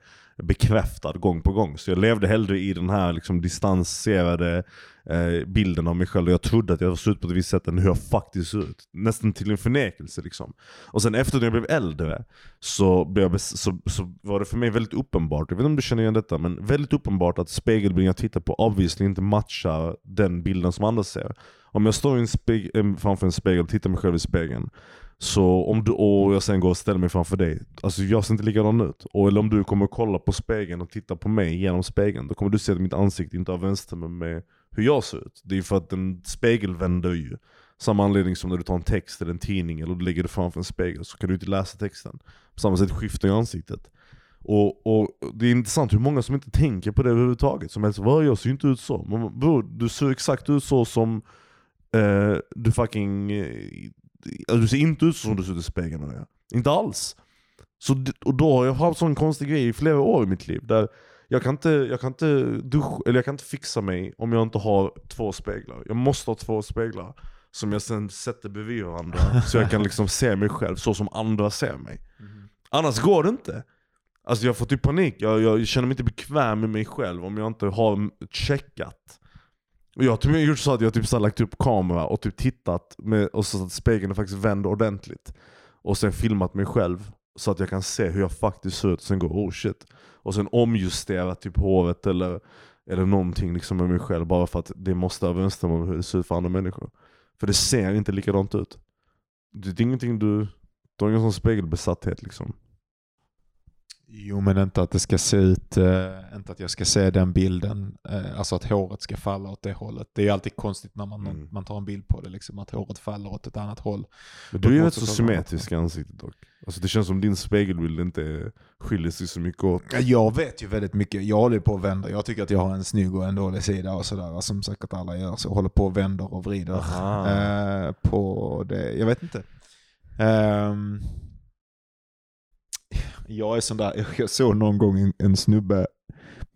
bekräftad gång på gång. Så jag levde hellre i den här liksom distanserade eh, bilden av mig själv och jag trodde att jag såg ut på ett visst sätt än hur jag faktiskt såg ut. Nästan till en förnekelse liksom. Och sen efter när jag blev äldre så, blev jag så, så var det för mig väldigt uppenbart, jag vet inte om du känner igen detta, men väldigt uppenbart att spegelbilden jag tittar på obviously inte matchar den bilden som andra ser. Om jag står en speg- eh, framför en spegel och tittar mig själv i spegeln så om du, och jag sen går och ställer mig framför dig, alltså jag ser inte likadan ut. Och, eller om du kommer kolla på spegeln och titta på mig genom spegeln, då kommer du se att mitt ansikte inte överensstämmer med hur jag ser ut. Det är för att en spegel vänder ju. Samma anledning som när du tar en text eller en tidning eller du lägger det framför en spegel så kan du inte läsa texten. På samma sätt skiftar ju ansiktet. Och, och det är intressant hur många som inte tänker på det överhuvudtaget. Som helst, vad jag ser ju inte ut så. Men bror, du ser exakt ut så som eh, du fucking... Eh, Eh, du ser inte ut som du ser ut i spegeln. eller? Inte alls. Så, och då har jag haft sån konstig grej i flera år i mitt liv. Där Jag kan inte, jag kan inte duscha, eller jag kan inte fixa mig om jag inte har två speglar. Jag måste ha två speglar som jag sen sätter bredvid varandra så jag kan liksom se mig själv så som andra ser mig. Annars går det inte. Alltså jag får typ panik, jag, jag känner mig inte bekväm med mig själv om jag inte har checkat. Och jag har typ gjort så att jag typ så lagt upp kamera och typ tittat med, och så att spegeln är faktiskt vänd ordentligt. Och sen filmat mig själv så att jag kan se hur jag faktiskt ser ut och sen går oh shit. Och sen omjusterat typ håret eller, eller någonting liksom med mig själv bara för att det måste överensstämma med hur det ser ut för andra människor. För det ser inte likadant ut. Det är ingenting du, du har ingen sån spegelbesatthet liksom. Jo men inte att det ska se ut, eh, inte att jag ska se den bilden, eh, alltså att håret ska falla åt det hållet. Det är alltid konstigt när man, Mm. man tar en bild på det, liksom, att håret faller åt ett annat håll. Men du är ju rätt så symmetrisk i ansiktet dock. Alltså det känns som din spegelbild inte skiljer sig så mycket åt. Ja, Jag vet ju väldigt mycket, jag håller på och vänder. Jag tycker att jag har en snygg och en dålig sida och sådär, som säkert alla gör. Så jag håller på och vänder och vrider eh, på det. Jag vet inte. Ehm, jag är sån där, jag såg någon gång en, en snubbe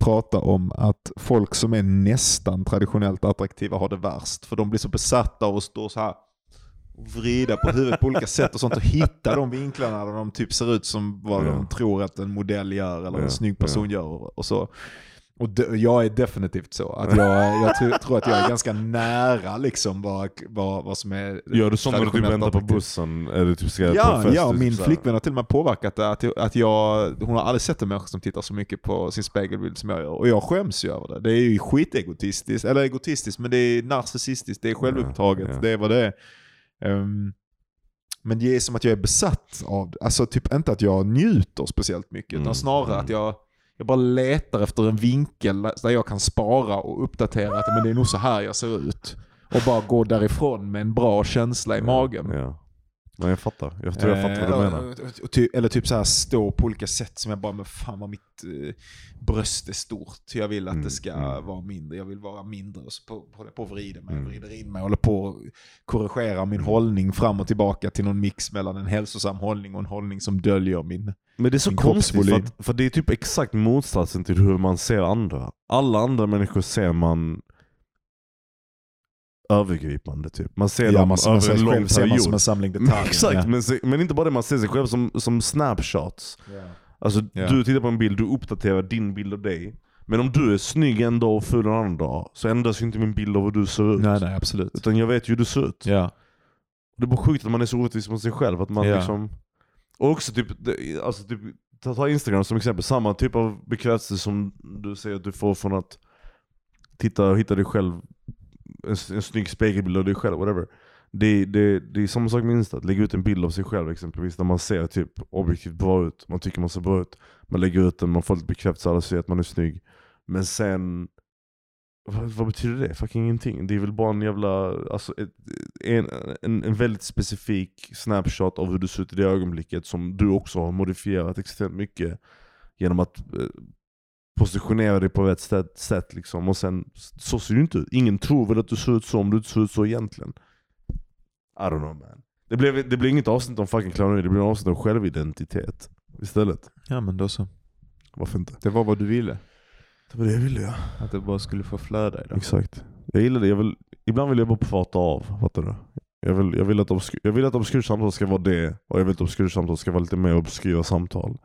prata om att folk som är nästan traditionellt attraktiva har det värst. För de blir så besatta av att stå så här och vrida på huvudet på olika sätt och sånt och hitta de vinklarna där de typ ser ut som vad Ja. de tror att en modell gör eller Ja, en snygg person gör. Och så. Och de, jag är definitivt så. Att jag, jag tror, att jag är ganska nära liksom vad, vad, vad som är Gör du så när du typ väntar på bussen? Eller typ ska Ja, fest, ja typ min här. flickvän har till och med påverkat det. Att, jag- att jag, hon har aldrig sett en människa som tittar så mycket på sin spegelbild som jag gör. Och jag skäms ju över det. Det är ju skitegotistiskt. Eller egotistiskt, men det är narcissistiskt. Det är självupptaget. ja. Det är vad det är. Ehm, men det är som att jag är besatt av det. Alltså typ inte att jag njuter speciellt mycket. Mm, Utan snarare mm. att jag, jag bara letar efter en vinkel där jag kan spara och uppdatera att men det är nog så här jag ser ut. Och bara gå därifrån med en bra känsla i magen. Ja. Men jag fattar, jag tror jag fattar vad du Eh, menar. och- och- och ty, eller typ så här stå på olika sätt som jag bara, men fan vad mitt eh, bröst är stort. Jag vill att Mm, det ska mm. vara mindre. Jag vill vara mindre. Och så på, håller jag på och vrider mig, Mm. vrider in mig. Håller på att korrigera min hållning fram och tillbaka till någon mix mellan en hälsosam hållning och en hållning som döljer min... Men det är så konstigt för, att, för det är typ exakt motsatsen till hur man ser andra. Alla andra människor ser man övergripande typ. Man ser Ja, dem man, över en lång själv ser man period. som en samling detaljer. Exakt, ja. men, se- men inte bara det, man ser sig själv som, som snapshots. Ja. Alltså Ja. du tittar på en bild, du uppdaterar din bild av dig. Men om du är snygg en dag och ful en annan dag, så ändras ju inte min bild av hur du ser ut. Nej, nej, absolut. Utan jag vet ju hur du ser ut. Ja. Det är bara sjukt att man är så orättvis mot sig själv. Att man Ja. liksom... Och också typ, alltså typ, ta, ta Instagram som exempel, samma typ av bekräftelse som du säger att du får från att titta och hitta dig själv, en, en snygg spegelbild av dig själv, whatever. Det, det, det är samma sak med Insta, att lägga ut en bild av sig själv exempelvis, där man ser typ objektivt bra ut, man tycker man ser bra ut. Man lägger ut den, man får lite bekräftelse, alla ser att man är snygg. Men sen, vad, vad betyder det? Fucking ingenting. Det är väl bara en jävla, alltså ett, en, en, en väldigt specifik snapshot av hur du ser ut i det ögonblicket som du också har modifierat extremt mycket genom att eh, positionera dig på rätt sätt, sätt liksom. och sen så ser du inte ut. Ingen tror väl att du ser ut så om du inte ser ut så egentligen. I don't know man. Det blev, det blev inget avsnitt om fucking clowneri, det blev ett avsnitt om självidentitet istället. ja, men då så. Varför inte? Det var vad du ville. Det var det jag ville ja. Att det bara skulle få flöda idag. Exakt. Jag gillar det, jag vill, ibland vill jag bara prata av, fattar du? Jag vill, jag vill att obsky, jag vill att obskyrt samtal ska vara det, och jag vill att obskyrt samtal ska vara lite mer obskyra samtal.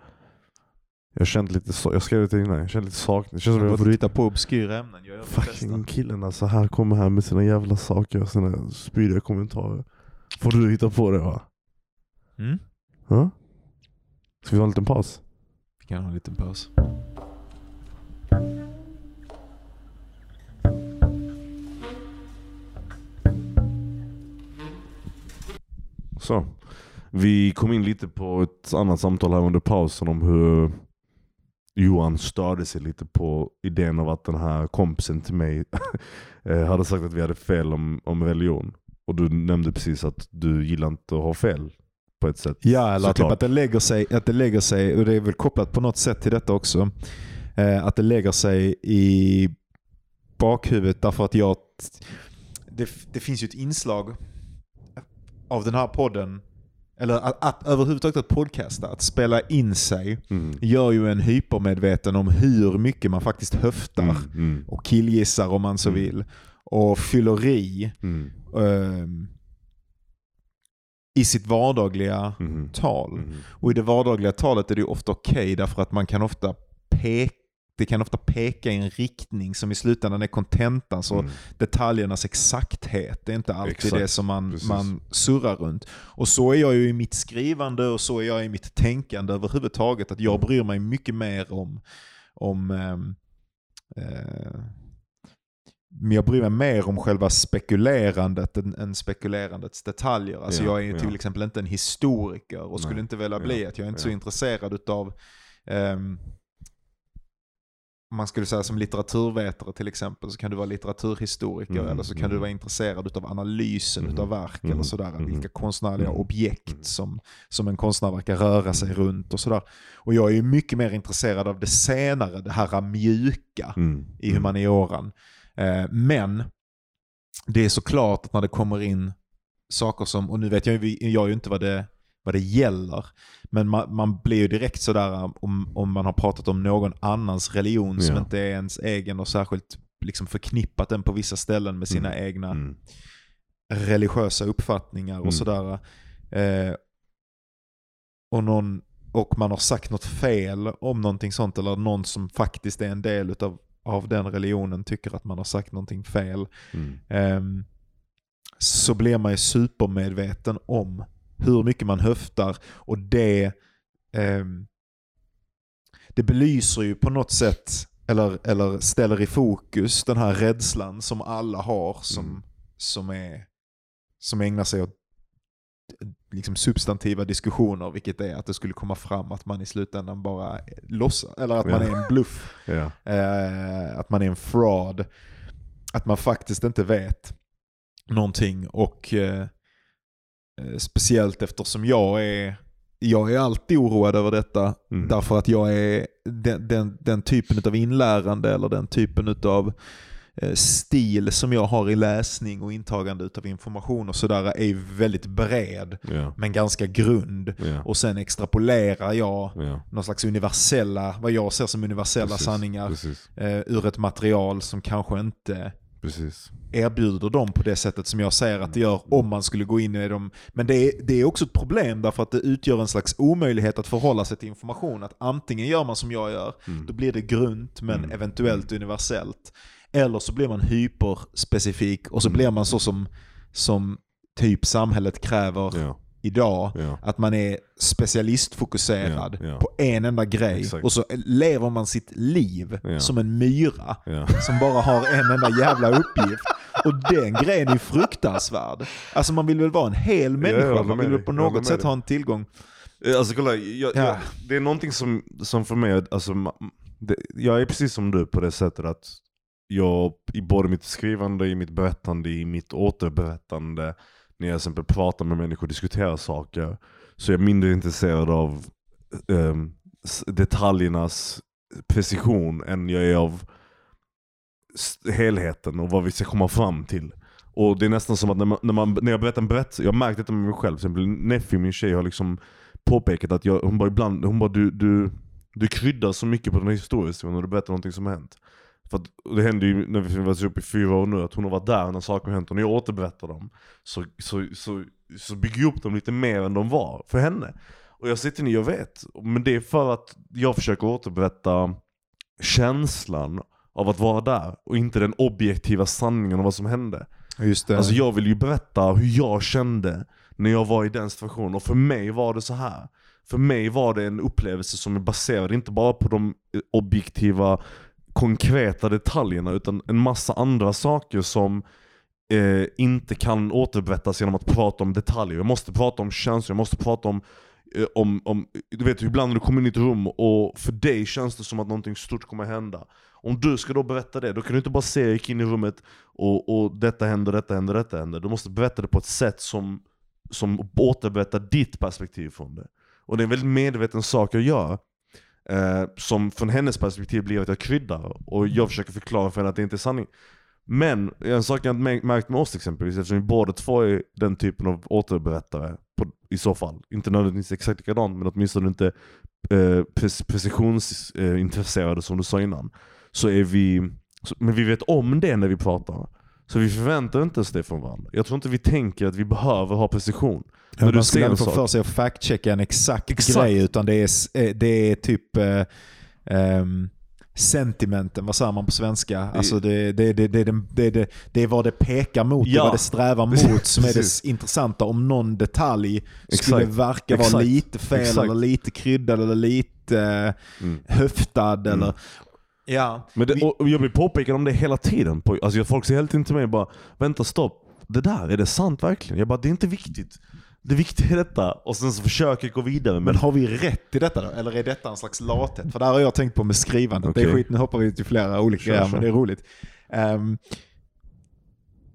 Jag känt lite, så- jag skrev det innan, jag känner lite saknad. Känns som jag får du hitta på obskyra ämnen. Jag gör. Fucking killen alltså, här kommer han med sina jävla saker och sina spydiga kommentarer. Får du hitta på det va? Mm? Ja? Ska vi ha en liten paus? Vi kan ha en liten paus. Så. Vi kom in lite på ett annat samtal här under pausen om hur Johan störde sig lite på idén av att den här kompisen till mig eh, hade sagt att vi hade fel om, om religion. Och du nämnde precis att du gillar inte att ha fel på ett sätt. Ja, eller typ att det, lägger sig, att det lägger sig, och det är väl kopplat på något sätt till detta också, eh, att det lägger sig i bakhuvudet därför att jag... Det, det finns ju ett inslag av den här podden eller att, att överhuvudtaget att podcasta, att spela in sig, Mm. gör ju en hypermedveten om hur mycket man faktiskt höftar Mm. Mm. och killgissar om man så Mm. vill. Och fyller i ehm, i sitt vardagliga Mm. tal. Och i det vardagliga talet är det ju ofta okej därför att man kan ofta peka det kan ofta peka i en riktning som i slutändan är kontentan. Så Mm. detaljernas exakthet är inte alltid Exakt, det som man, precis. man surrar runt. Och så är jag ju i mitt skrivande och så är jag i mitt tänkande överhuvudtaget. Att jag bryr mig mycket mer om, om ehm, eh, men jag bryr mig mer om själva spekulerandet än, än spekulerandets detaljer. Alltså Ja, jag är ju till ja. exempel inte en historiker och skulle Nej, inte vilja bli ja, att jag är inte så intresserad utav ehm, om man skulle säga som litteraturvetare till exempel så kan du vara litteraturhistoriker Mm, eller så kan mm. du vara intresserad utav analysen Mm, utav verk mm, eller sådär. mm, Vilka konstnärliga mm, objekt mm. som, som en konstnär verkar röra sig runt och sådär. Och jag är ju mycket mer intresserad av det senare, det här mjuka Mm. i humanioran. Eh, men det är såklart att när det kommer in saker som, och nu vet jag, ju- jag ju inte vad det, vad det gäller, men man, man blir ju direkt sådär om, om man har pratat om någon annans religion som Ja. inte är ens egen och särskilt liksom förknippat den på vissa ställen med sina Mm. egna Mm. religiösa uppfattningar och Mm. sådär. Eh, och, någon, och man har sagt något fel om någonting sånt eller någon som faktiskt är en del utav, av den religionen tycker att man har sagt någonting fel. Ehm, så blir man ju supermedveten om hur mycket man höftar och det, ehm, det belyser ju på något sätt eller, eller ställer i fokus den här rädslan som alla har som, Mm. som, är, som ägnar sig åt liksom substantiva diskussioner, vilket är att det skulle komma fram att man i slutändan bara låtsas, eller att man Ja. är en bluff. Ja. Eh, att man är en fraud. Att man faktiskt inte vet någonting. Och eh, eh, speciellt eftersom jag är, jag är alltid oroad över detta. Mm. Därför att jag är den, den, den typen av inlärande eller den typen av stil som jag har i läsning och intagande av information och sådär är väldigt bred. Ja. Men ganska grund. Ja. Och sen extrapolerar jag Ja. någon slags universella, vad jag ser som universella Precis, sanningar Precis. eh, ur ett material som kanske inte Precis. erbjuder dem på det sättet som jag säger att det gör om man skulle gå in i dem. Men det är, det är också ett problem därför att det utgör en slags omöjlighet att förhålla sig till information. Att antingen gör man som jag gör, Mm. då blir det grunt men Mm. eventuellt universellt. Eller så blir man hyperspecifik och så Mm. blir man så som, som typ samhället kräver Ja. Idag. Ja. Att man är specialistfokuserad Ja, ja. på en enda grej. Exakt. Och så lever man sitt liv som en myra som bara har en enda jävla uppgift. Och den grejen är fruktansvärd. Alltså man vill väl vara en hel människa, man vill väl på något sätt ha en tillgång. Alltså kolla, jag, Ja. jag, det är någonting som, som för mig, alltså, det, jag är precis som du på det sättet att jag i både mitt skrivande, i mitt berättande, i mitt återberättande, när jag till exempel pratar med människor och diskuterar saker, så är jag mindre intresserad av eh, detaljernas precision än jag är av helheten och vad vi ska komma fram till. Och det är nästan som att när, man, när, man, när jag berättar en berättelse, jag har märkt detta med mig själv, till exempel Neffi, min tjej, har liksom påpekat att jag, hon bara ibland, hon bara du, du, du kryddar så mycket på den här historien när du berättar någonting som har hänt. För att, det händer ju när vi varit uppe i fyra år nu, att hon har varit där när saker har hänt och när jag återberättar dem så, så, så, så bygger jag upp dem lite mer än de var för henne. Och jag sitter ner, jag vet, men det är för att jag försöker återberätta känslan av att vara där och inte den objektiva sanningen om vad som hände. Just det. Alltså jag vill ju berätta hur jag kände när jag var i den situationen. Och för mig var det så här. För mig var det en upplevelse som är baserad inte bara på de eh, objektiva, konkreta detaljerna utan en massa andra saker som eh, inte kan återberättas genom att prata om detaljer. Jag måste prata om känslor, jag måste prata om eh, om, om, du vet ibland när du kommer in i ett rum och för dig känns det som att någonting stort kommer hända. Om du ska då berätta det, då kan du inte bara säga jag gick in i rummet och, och detta händer, detta händer, detta händer. Du måste berätta det på ett sätt som, som återberättar ditt perspektiv från det. Och det är en väldigt medveten sak jag gör. Eh, som från hennes perspektiv blir att jag kryddar och jag försöker förklara för henne att det inte är sanning. Men en sak jag inte märkt med oss exempelvis, eftersom vi båda två är den typen av återberättare på, i så fall. Inte nödvändigtvis exakt likadant, men åtminstone inte eh, precisionsintresserade precisionsintresserade som du sa innan. Så är vi, så, men vi vet om det när vi pratar. Så vi förväntar inte oss det från varandra. Jag tror inte vi tänker att vi behöver ha precision. Du man skulle en aldrig få för sig att fact-checka en exakt, Exakt. grej utan det är, eh, det är typ eh, ehm, sentimenten, vad säger man på svenska? Alltså det, det, det, det, det, det, det, det är vad det pekar mot, det Ja. vad det strävar mot som är det intressanta. Om någon detalj skulle Exakt. verka vara Exakt. lite fel Exakt. eller lite kryddad eller lite eh, Mm. höftad Mm. eller... Ja. Men det, och jag blir påpekad om det hela tiden. På, alltså folk säger hela tiden till mig bara Vänta stopp, det där, är det sant verkligen? Jag bara, det är inte viktigt. Det viktiga är detta. Och sen så försöker jag gå vidare. Men, har vi rätt i detta då? Eller är detta en slags lathet? För där har jag tänkt på med skrivandet. Det är skit, nu hoppar vi till flera olika grejer, men det är roligt. Ehm,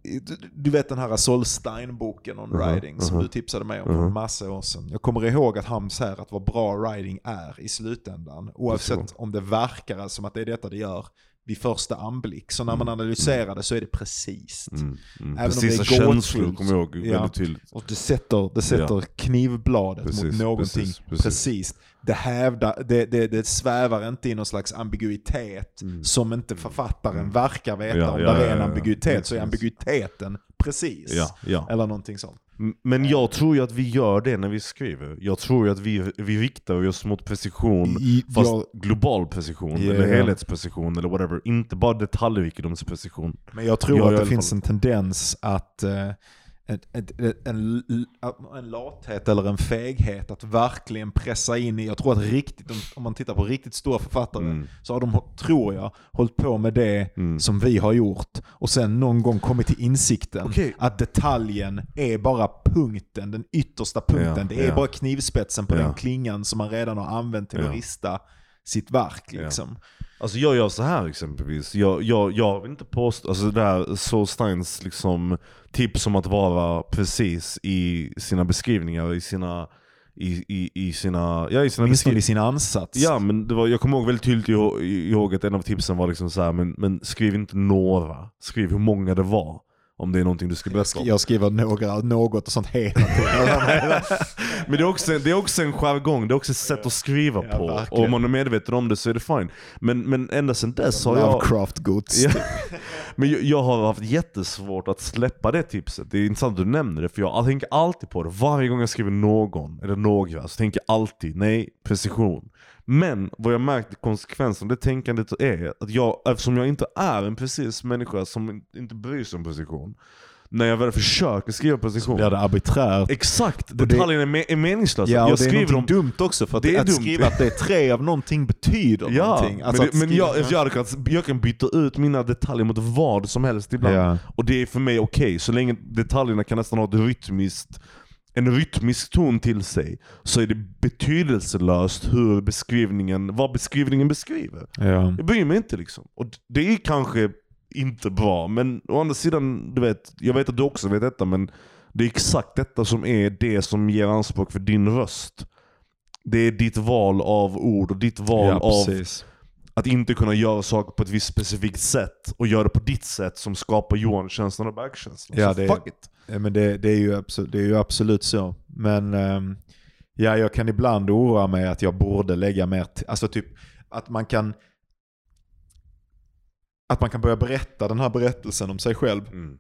du, du vet den här Solstein-boken on Mhm, writing som mhm. du tipsade mig om för en Mhm. massa år sedan. Jag kommer ihåg att han säger att vad bra writing är i slutändan, oavsett om det verkar som att det är detta det gör vid första anblick. Så när man analyserar det så är det precis. mm, mm. Även om Precisa det är känslor kommer jag ihåg Ja. väldigt tydligt. Och det sätter, det sätter knivbladet Precis, mot någonting precis, precis. precis. Det, hävdar, det, det, det svävar inte i någon slags ambiguitet Mm. som inte författaren Mm. verkar veta. Ja, Om ja, det är ja, en ja. ambiguitet så är ambiguiteten precis. Ja, ja. Eller någonting sånt. Men jag tror ju att vi gör det när vi skriver. Jag tror ju att vi, vi riktar oss mot precision, I- fast jag- global precision, Ja, eller helhetsprecision eller whatever. Inte bara detaljrikedomsprecision. Men jag tror Ja, i att det finns en tendens att eh, ett, en, en lathet eller en feghet att verkligen pressa in i, jag tror att riktigt, om, man tittar på riktigt stora författare, Mm. så har de, tror jag, hållit på med det Mm. som vi har gjort och sen någon gång kommit till insikten Okej. att detaljen är bara punkten, den yttersta punkten. Ja, det är ja. bara knivspetsen på Ja. den klingan som man redan har använt till att rista sitt verk. Liksom. Alltså jag gör så här exempelvis, jag, jag, jag vill inte påstå, alltså det där Saul Steins liksom tips om att vara precis i sina beskrivningar, i sina, i, i, i sina, ja i sina Åtminstone i sin ansats. Ja men det var, jag kommer ihåg väldigt tydligt ihåg, ihåg att en av tipsen var liksom så här, men, men skriv inte några, skriv hur många det var. Om det är någonting du ska berätta om. Jag skriver några, något och sånt hela tiden. Men det är, också, det är också en jargong, det är också ett sätt att skriva Ja, på. verkligen. Och om man är medveten om det så är det fine. Men, men ända sedan dess har jag... Lovecraft-gods. Ja. Men jag, jag har haft jättesvårt att släppa det tipset. Det är intressant att du nämner det, för jag tänker alltid på det. Varje gång jag skriver någon, eller några, så tänker jag alltid nej, precision. Men vad jag märkt i konsekvensen av det tänkandet är att jag, eftersom jag inte är en precis människa som inte bryr sig om precision, när jag väl försöker skriva precision, Blir det arbiträrt. exakt, det- detaljerna är, me- är meningslösa. Ja, jag det är skriver dem dumt också för att, Det är att dumt. skriva att det är tre av någonting betyder Ja, någonting. Alltså men, det, men jag, jag, kunnat, jag kan byta ut mina detaljer mot vad som helst ibland. Ja. Och det är för mig okej, så länge detaljerna kan nästan ha ett rytmiskt, en rytmisk ton till sig, så är det betydelselöst hur beskrivningen, vad beskrivningen beskriver. Ja. Jag bryr mig inte liksom. Och det är kanske inte bra, men å andra sidan, du vet, jag vet att du också vet detta, men det är exakt detta som är det som ger anspråk för din röst. Det är ditt val av ord och ditt val Ja, av. att inte kunna göra saker på ett visst specifikt sätt och göra det på ditt sätt som skapar Johan-känslan och Berg-känslan. Ja, så det- fuck it. Ja, men det, det, är ju absolut, det är ju absolut så. Men ehm, ja, jag kan ibland oroa mig att jag borde lägga mer, alltså typ att man kan att man kan börja berätta den här berättelsen om sig själv. Mm.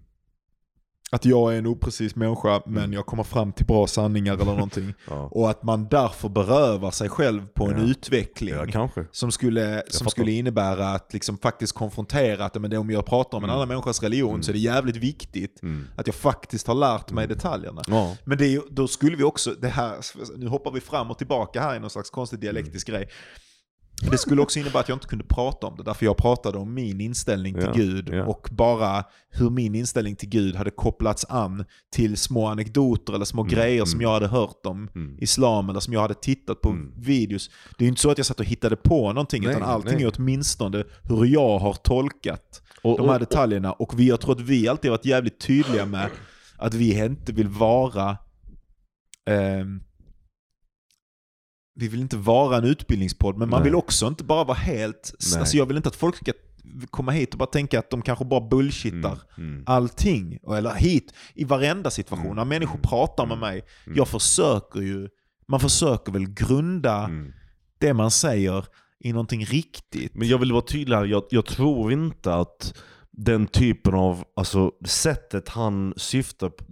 Att jag är en oprecis människa men Mm. jag kommer fram till bra sanningar eller någonting. Ja. Och att man därför berövar sig själv på en Ja. utveckling. ja. Som skulle, som fattar. skulle innebära att liksom faktiskt konfrontera att men det om jag pratar om en Mm. annan människas religion Mm. så är det jävligt viktigt Mm. att jag faktiskt har lärt mig detaljerna. Ja. Men det då skulle vi också, det här, nu hoppar vi fram och tillbaka här i någon slags konstig dialektisk Mm. grej. Det skulle också innebära att jag inte kunde prata om det, därför jag pratade om min inställning till Ja, Gud ja. och bara hur min inställning till Gud hade kopplats an till små anekdoter eller små Mm, grejer som mm. jag hade hört om Mm. islam eller som jag hade tittat på Mm. videos. Det är ju inte så att jag satt och hittade på någonting Nej, utan allting nej. är åtminstone hur jag har tolkat Och, de här och, detaljerna. Och vi, jag tror att vi alltid har varit jävligt tydliga med att vi inte vill vara ehm, vi vill inte vara en utbildningspodd, men man Nej. vill också inte bara vara helt... Nej. Alltså jag vill inte att folk ska komma hit och bara tänka att de kanske bara bullshittar Mm, mm. allting. Eller hit, i varenda situation. När människor pratar med mig, jag försöker ju, man försöker väl grunda Mm. det man säger i någonting riktigt. Men jag vill vara tydlig här, jag, jag tror inte att den typen av, alltså sättet han syftar på,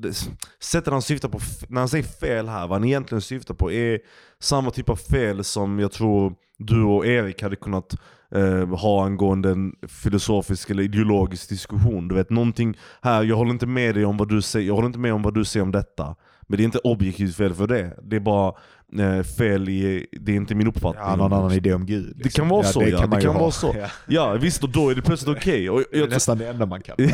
sättet han syftar på, när han säger fel här, vad han egentligen syftar på är samma typ av fel som jag tror du och Erik hade kunnat eh, ha angående en filosofisk eller ideologisk diskussion. Du vet någonting här, jag håller inte med dig om vad du säger, jag håller inte med om vad du säger om detta. Men det är inte objektivt fel för det. Det är bara eh, fel i, det är inte min uppfattning. Ja, någon annan idé om Gud. liksom. kan vara så, ja. man Det kan ha. vara så. Ja. Ja visst, och då är det plötsligt okej. Och Det är nästan det enda man kan. I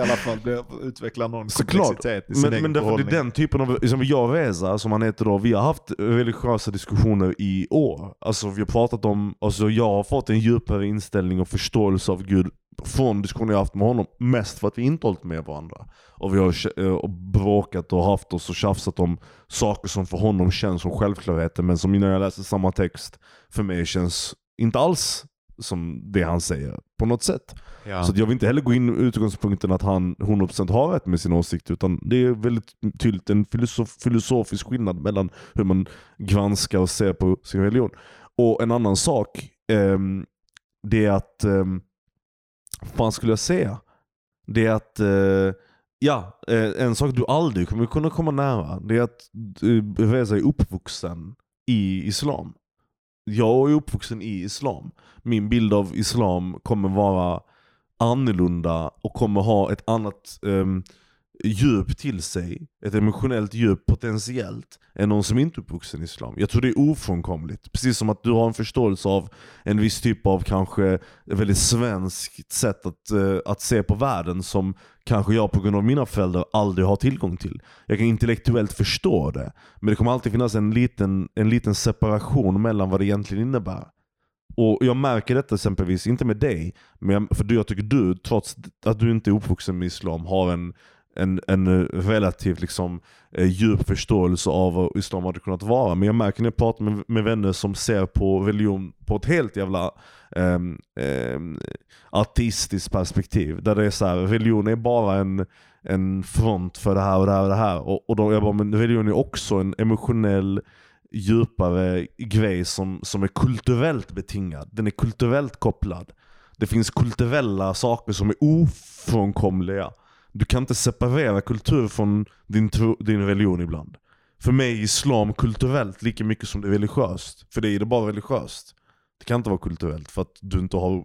alla fall det utvecklar någon Såklart. komplexitet i sin Men, egen men därför det är den typen av, som jag och Reza, som han heter då, vi har haft religiösa diskussioner i år. Alltså vi har pratat om, alltså jag har fått en djupare inställning och förståelse av Gud från diskussioner jag haft med honom. Mest för att vi inte hållit med varandra. Och vi har eh, och bråkat och haft oss och tjafsat om saker som för honom känns som självklarheter men som när jag läser samma text för mig känns inte alls som det han säger på något sätt. Ja. Så jag vill inte heller gå in med utgångspunkten att han 100% har rätt med sin åsikt utan det är väldigt tydligt en filosof, filosofisk skillnad mellan hur man granskar och ser på sin religion. Och en annan sak, ehm, det är att, um, vad fan skulle jag säga? Det är att, eh, ja, eh, en sak du aldrig kommer kunna komma nära, det är att Reza är uppvuxen i islam. Jag är uppvuxen i islam. Min bild av islam kommer vara annorlunda och kommer ha ett annat eh, djup till sig, ett emotionellt djup potentiellt, än någon som inte är uppvuxen i islam. Jag tror det är ofrånkomligt. Precis som att du har en förståelse av en viss typ av kanske ett väldigt svenskt sätt att, eh, att se på världen som kanske jag på grund av mina föräldrar aldrig har tillgång till. Jag kan intellektuellt förstå det, men det kommer alltid finnas en liten, en liten separation mellan vad det egentligen innebär. Och Jag märker detta exempelvis, inte med dig, men jag, för jag tycker du, trots att du inte är uppvuxen med islam, har en, en, en eh, relativt liksom, eh, djup förståelse av vad islam hade kunnat vara. Men jag märker när jag pratar med, med vänner som ser på religion på ett helt jävla ehm, ehm, um, ateistiskt perspektiv. Där det är så här, religion är bara en, en front för det här och det här och det här. Och, och då jag bara, men religion är också en emotionell djupare grej som, som är kulturellt betingad. Den är kulturellt kopplad. Det finns kulturella saker som är ofrånkomliga. Du kan inte separera kultur från din, tro, din religion ibland. För mig är islam kulturellt lika mycket som det är religiöst. För dig är det bara religiöst. Det kan inte vara kulturellt för att du inte har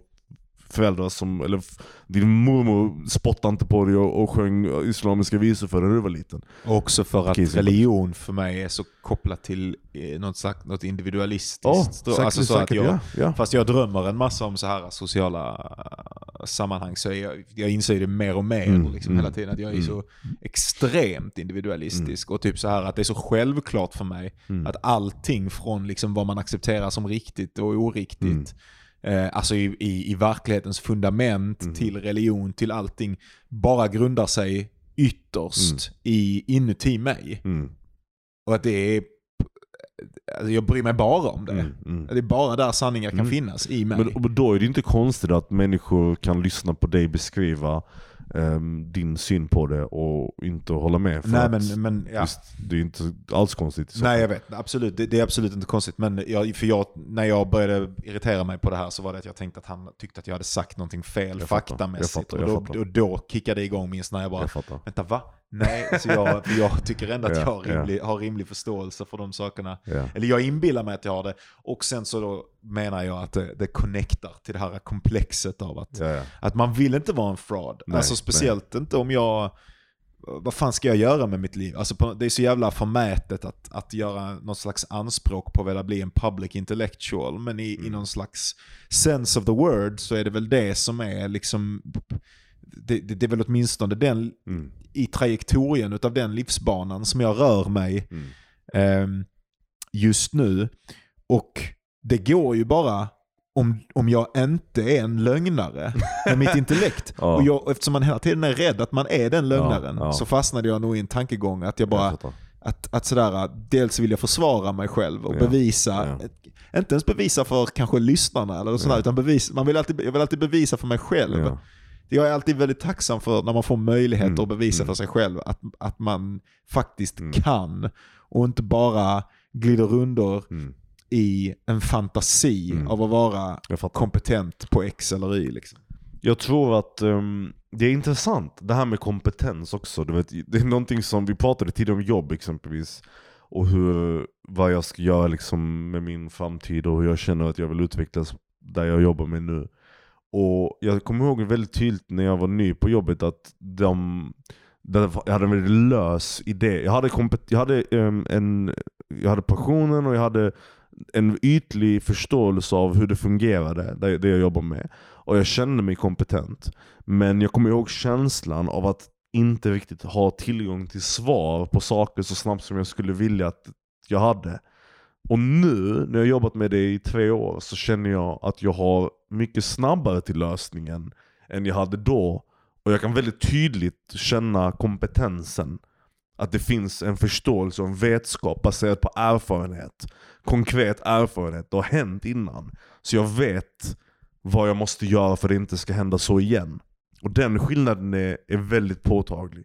föräldrar som, eller din mormor spottade inte på dig och, och sjöng islamiska visor för dig när du var liten. Också för att så- religion för mig är så kopplat till eh, något, sagt, något individualistiskt. Ja, Så- säkert, alltså så att säkert, jag, ja, ja. Fast jag drömmer en massa om så här sociala eh, sammanhang så jag, jag inser det mer och mer Mm, liksom, mm, hela tiden. Att jag är mm. så extremt individualistisk och typ så här att det är så självklart för mig Mm. att allting från liksom vad man accepterar som riktigt och oriktigt Mm. Eh, alltså i, i, i verklighetens fundament Mm. till religion, till allting, bara grundar sig ytterst i, inuti mig. Mm. Och att det är... Alltså jag bryr mig bara om det. Mm. Mm. Det är bara där sanningar kan Mm. finnas i mig. Men då är det inte konstigt att människor kan lyssna på dig beskriva ehm, din syn på det och inte hålla med. För Nej men, men ja. visst, det är inte alls konstigt. så Nej jag vet, absolut. Det, det är absolut inte konstigt. Men jag, för jag, när jag började irritera mig på det här så var det att jag tänkte att han tyckte att jag hade sagt någonting fel Jag fattar, faktamässigt. jag fattar, jag och, då, och då kickade det igång min sån här, jag bara, Jag fattar. vänta va? Nej, så jag, jag tycker ändå att Ja, jag har rimlig, har rimlig förståelse för de sakerna. Eller jag inbillar mig att jag har det. Och sen så då menar jag att det, det connectar till det här komplexet av att, att man vill inte vara en fraud. Nej, alltså speciellt inte om jag, vad fan ska jag göra med mitt liv? Alltså på, det är så jävla förmätet att, att göra något slags anspråk på att vilja bli en public intellectual. Men i, Mm. i någon slags sense of the word så är det väl det som är liksom, det, det, det är väl åtminstone den, Mm. I trajektorien utav den livsbanan som jag rör mig Mm. ehm, just nu. Och det går ju bara om, om jag inte är en lögnare med mitt intellekt. Ja. Och jag, eftersom man hela tiden är rädd att man är den lögnaren Ja, ja. så fastnade jag nog i en tankegång att jag Jag bara, fattar. att, att sådär, dels vill jag försvara mig själv och bevisa inte ens bevisa för kanske lyssnarna eller sånt Ja. där, utan bevis, man vill alltid, jag vill alltid bevisa för mig själv. Ja. Jag är alltid väldigt tacksam för när man får möjlighet Mm, att bevisa mm. för sig själv att, att man faktiskt Mm. kan och inte bara glider under Mm. i en fantasi Mm. av att vara kompetent på X eller Y. Liksom. Jag tror att ehm, det är intressant, det här med kompetens också. Du vet, det är någonting som vi pratade tidigare om jobb exempelvis. Och hur, vad jag ska göra liksom med min framtid och hur jag känner att jag vill utvecklas där jag jobbar med nu. Och jag kommer ihåg väldigt tydligt när jag var ny på jobbet att de, de jag hade en väldigt lös idé. Jag hade, kompet- jag hade, um, en, jag hade passionen och jag hade en ytlig förståelse av hur det fungerade, det, det jag jobbar med. Och jag kände mig kompetent. Men jag kommer ihåg känslan av att inte riktigt ha tillgång till svar på saker så snabbt som jag skulle vilja att jag hade. Och nu, när jag har jobbat med det i tre år, så känner jag att jag har mycket snabbare till lösningen än jag hade då. Och jag kan väldigt tydligt känna kompetensen. Att det finns en förståelse och en vetskap baserad på erfarenhet. Konkret erfarenhet, det har hänt innan. Så jag vet vad jag måste göra för att det inte ska hända så igen. Och den skillnaden är, är väldigt påtaglig.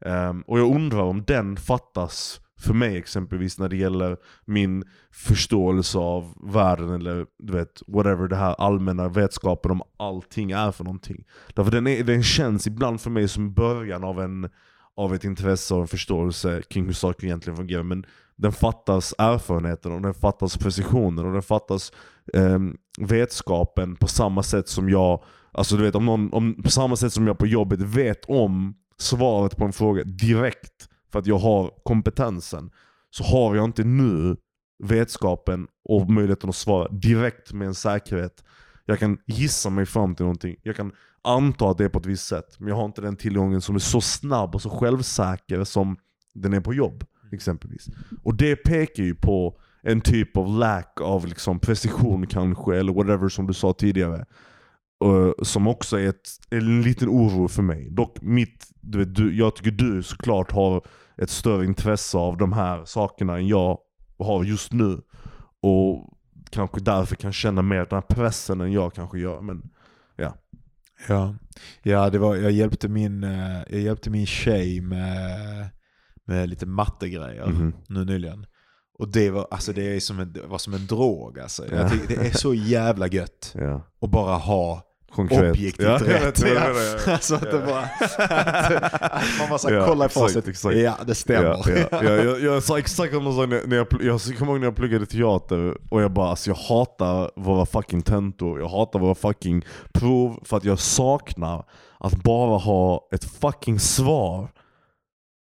Um, och jag undrar om den fattas för mig exempelvis när det gäller min förståelse av världen eller du vet, whatever det här allmänna vetskapen om allting är för någonting. Därför den, är, den känns ibland för mig som början av, en, av ett intresse och en förståelse kring hur saker egentligen fungerar. Men den fattas erfarenheten och den fattas precisionen och den fattas eh, vetskapen på samma sätt som jag, alltså du vet om någon, om, på samma sätt som jag på jobbet vet om svaret på en fråga direkt för att jag har kompetensen. Så har jag inte nu vetskapen och möjligheten att svara direkt med en säkerhet. Jag kan gissa mig fram till någonting. Jag kan anta att det är på ett visst sätt. Men jag har inte den tillgången som är så snabb och så självsäker som den är på jobb. exempelvis. Och det pekar ju på en typ av lack av liksom precision kanske, eller whatever som du sa tidigare. Uh, som också är ett, en liten oro för mig. Dock, mitt, du vet, du, jag tycker du såklart har ett större intresse av de här sakerna än jag har just nu. Och kanske därför kan känna mer den här pressen än jag kanske gör. Men Ja, ja det var, jag, hjälpte min, eh, jag hjälpte min tjej med, med lite mattegrejer Mhm. nu nyligen. Och det var, alltså det är som en, var som en drog alltså. Ja. Jag tycker det är så jävla gött ja, att bara ha konkret. objektivt ja, rätt. Ja. ja. Alltså att, det bara, att, man bara så Ja, kollar exakt, facit. exakt. Ja, det stämmer. Ja, ja, ja, jag, jag sa exakt samma sak när, jag, jag kommer ihåg när jag pluggade teater och jag bara alltså jag hatar våra fucking tentor, jag hatar våra fucking prov för att jag saknar att bara ha ett fucking svar.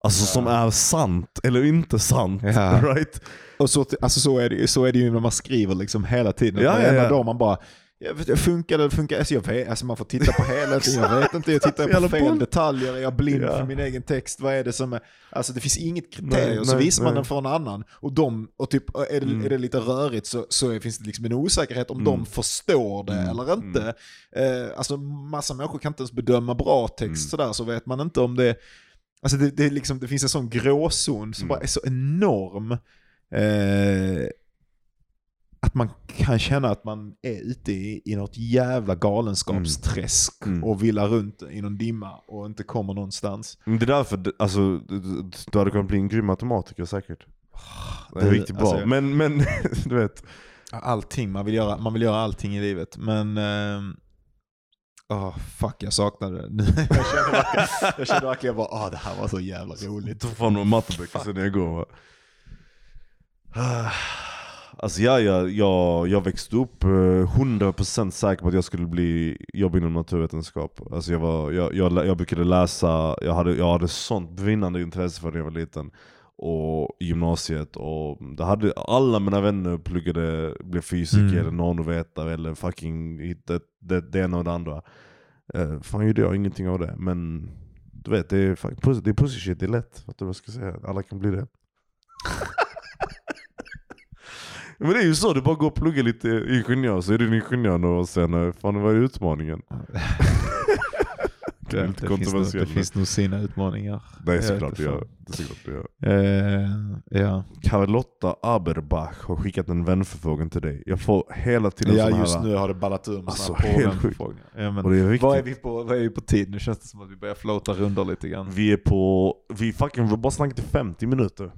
Alltså som är sant eller inte sant. Right? Och så, alltså så, är det, så är det ju när man skriver liksom hela tiden. Ja, ja, ja. dag man bara, jag funkar det, funkar alltså, jag vet, alltså man får titta på helheten, jag vet inte, jag tittar på Jävla fel detaljer, är jag blind Ja. för min egen text, vad är det som är, alltså det finns inget kriterium, Nej, så nej, visar man nej. den för en annan och, de, och typ, är, det, Mm. är det lite rörigt så, så finns det liksom en osäkerhet om Mm. de förstår det Mm, eller inte. Eh, alltså massa människor kan inte ens bedöma bra text Mm. sådär, så vet man inte om det Alltså det, det, liksom, det finns en sån gråzon som Mm. bara är så enorm. Eh, att man kan känna att man är ute i, i något jävla galenskapsträsk Mm. och villar runt i någon dimma och inte kommer någonstans. Men det är därför, alltså, du, hade kunnat bli en grym matematiker säkert. Det är riktigt bra. alltså- men, men du vet. Allting, man vill göra, man vill göra allting i livet. Men... ehm, Åh, fuck jag saknade det. jag kände verkligen, jag kände verkligen bara, åh det här var så jävla roligt. tog fram några matteböcker sen igår va. Alltså ja, jag, jag, jag växte upp eh, 100% säker på att jag skulle bli jobba inom naturvetenskap. Alltså jag, var, jag, jag, jag brukade läsa, jag hade, jag hade sånt brinnande intresse för det när jag var liten. Och gymnasiet, och det hade, alla mina vänner pluggade, blev fysiker Mm. eller nanovetare eller fucking hittade det, det ena och det andra. Uh, fan gjorde jag ingenting av det, men du vet, det är, det är pussy shit, det är lätt. Vet du vad jag ska säga? Alla kan bli det. Men det är ju så, du bara går och pluggar lite ingenjör så är du en ingenjör och sen, eh, fan vad är utmaningen? Det är lite det, finns nog, det finns nog sina utmaningar. Jag såklart det gör. Det är såklart det gör. Eh, ja. Carlotta Aberbach har skickat en vänförfrågan till dig. Jag får hela tiden ja, såna just här... nu har det ballat ur med Alltså. Ja, men Och det är viktigt. vad, är vi på, vad är vi på tid? Nu känns det som att vi börjar floata rundor lite grann. Vi är på... Vi fucking vi har bara snackat i 50 minuter.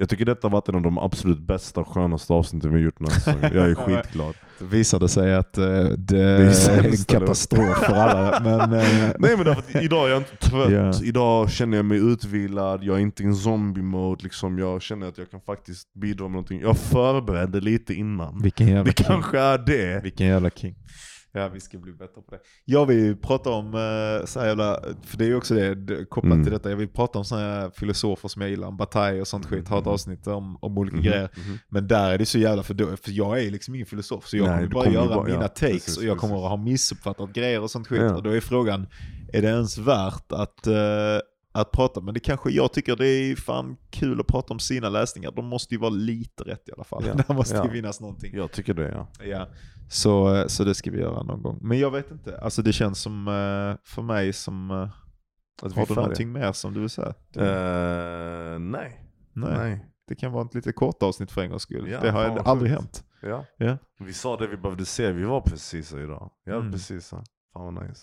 Jag tycker detta varit en av de absolut bästa och skönaste avsnitten vi har gjort den här säsongen. Jag är skitglad. Det visade sig att eh, det, Det är en katastrof för alla. Men, eh, Nej men därför att idag är jag inte trött, Ja. idag känner jag mig utvilad, jag är inte i en zombie-mode liksom. Jag känner att jag kan faktiskt bidra med någonting. Jag förberedde lite innan. vilken jävla Det king. kanske är det. Vilken jävla king. Ja, vi ska bli bättre på det. Jag vill prata om, eh, så jävla, för det är ju också det, kopplat Mm. till detta, jag vill prata om sådana filosofer som jag gillar, Bataille och sånt skit, ha ett Mhm. avsnitt om, om olika Mhm, grejer. mhm. Men där är det så jävla för, då, för jag är liksom ingen filosof, så jag Nej, kommer bara kommer göra bara- mina ja, takes precis, och jag kommer precis. att ha missuppfattat grejer och sånt skit. Ja. Och då är frågan, är det ens värt att, eh, att prata? Men det kanske, jag tycker det är fan kul att prata om sina läsningar. De måste ju vara lite rätt i alla fall. Ja, Där måste ja. ju finnas någonting. Jag tycker det ja. Ja, så, så det ska vi göra någon gång. Men jag vet inte, alltså det känns som eh, för mig som... eh, Att Har du någonting mer som du vill säga? Eh, nej. Nej, nej. det kan vara ett lite kort avsnitt för en gångs skull. Ja, det har fan aldrig sjukt. hänt. Ja. Ja. Vi sa det vi behövde se, vi var precisa idag. Ja, Mm. precisa. Fan vad nice.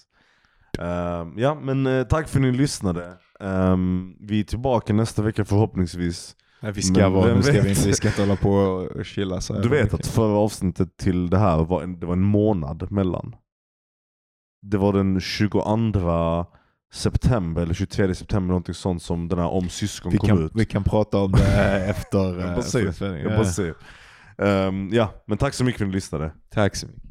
Ehm, ja, men eh, tack för att ni lyssnade. Ehm, vi är tillbaka nästa vecka förhoppningsvis. Nej, vi ska, Men vara, nu ska vi, ska inte hålla på och chilla så Du vet mycket. att förra avsnittet till det här var en, det var en månad mellan. Det var den 22 september eller 23 september, någonting sånt som den här Om syskon vi kom kan, ut. vi kan prata om det efter, Jag eh, bara säger. Jag bara säger. Ehm, ja, men tack så mycket för att ni lyssnade. Tack så mycket.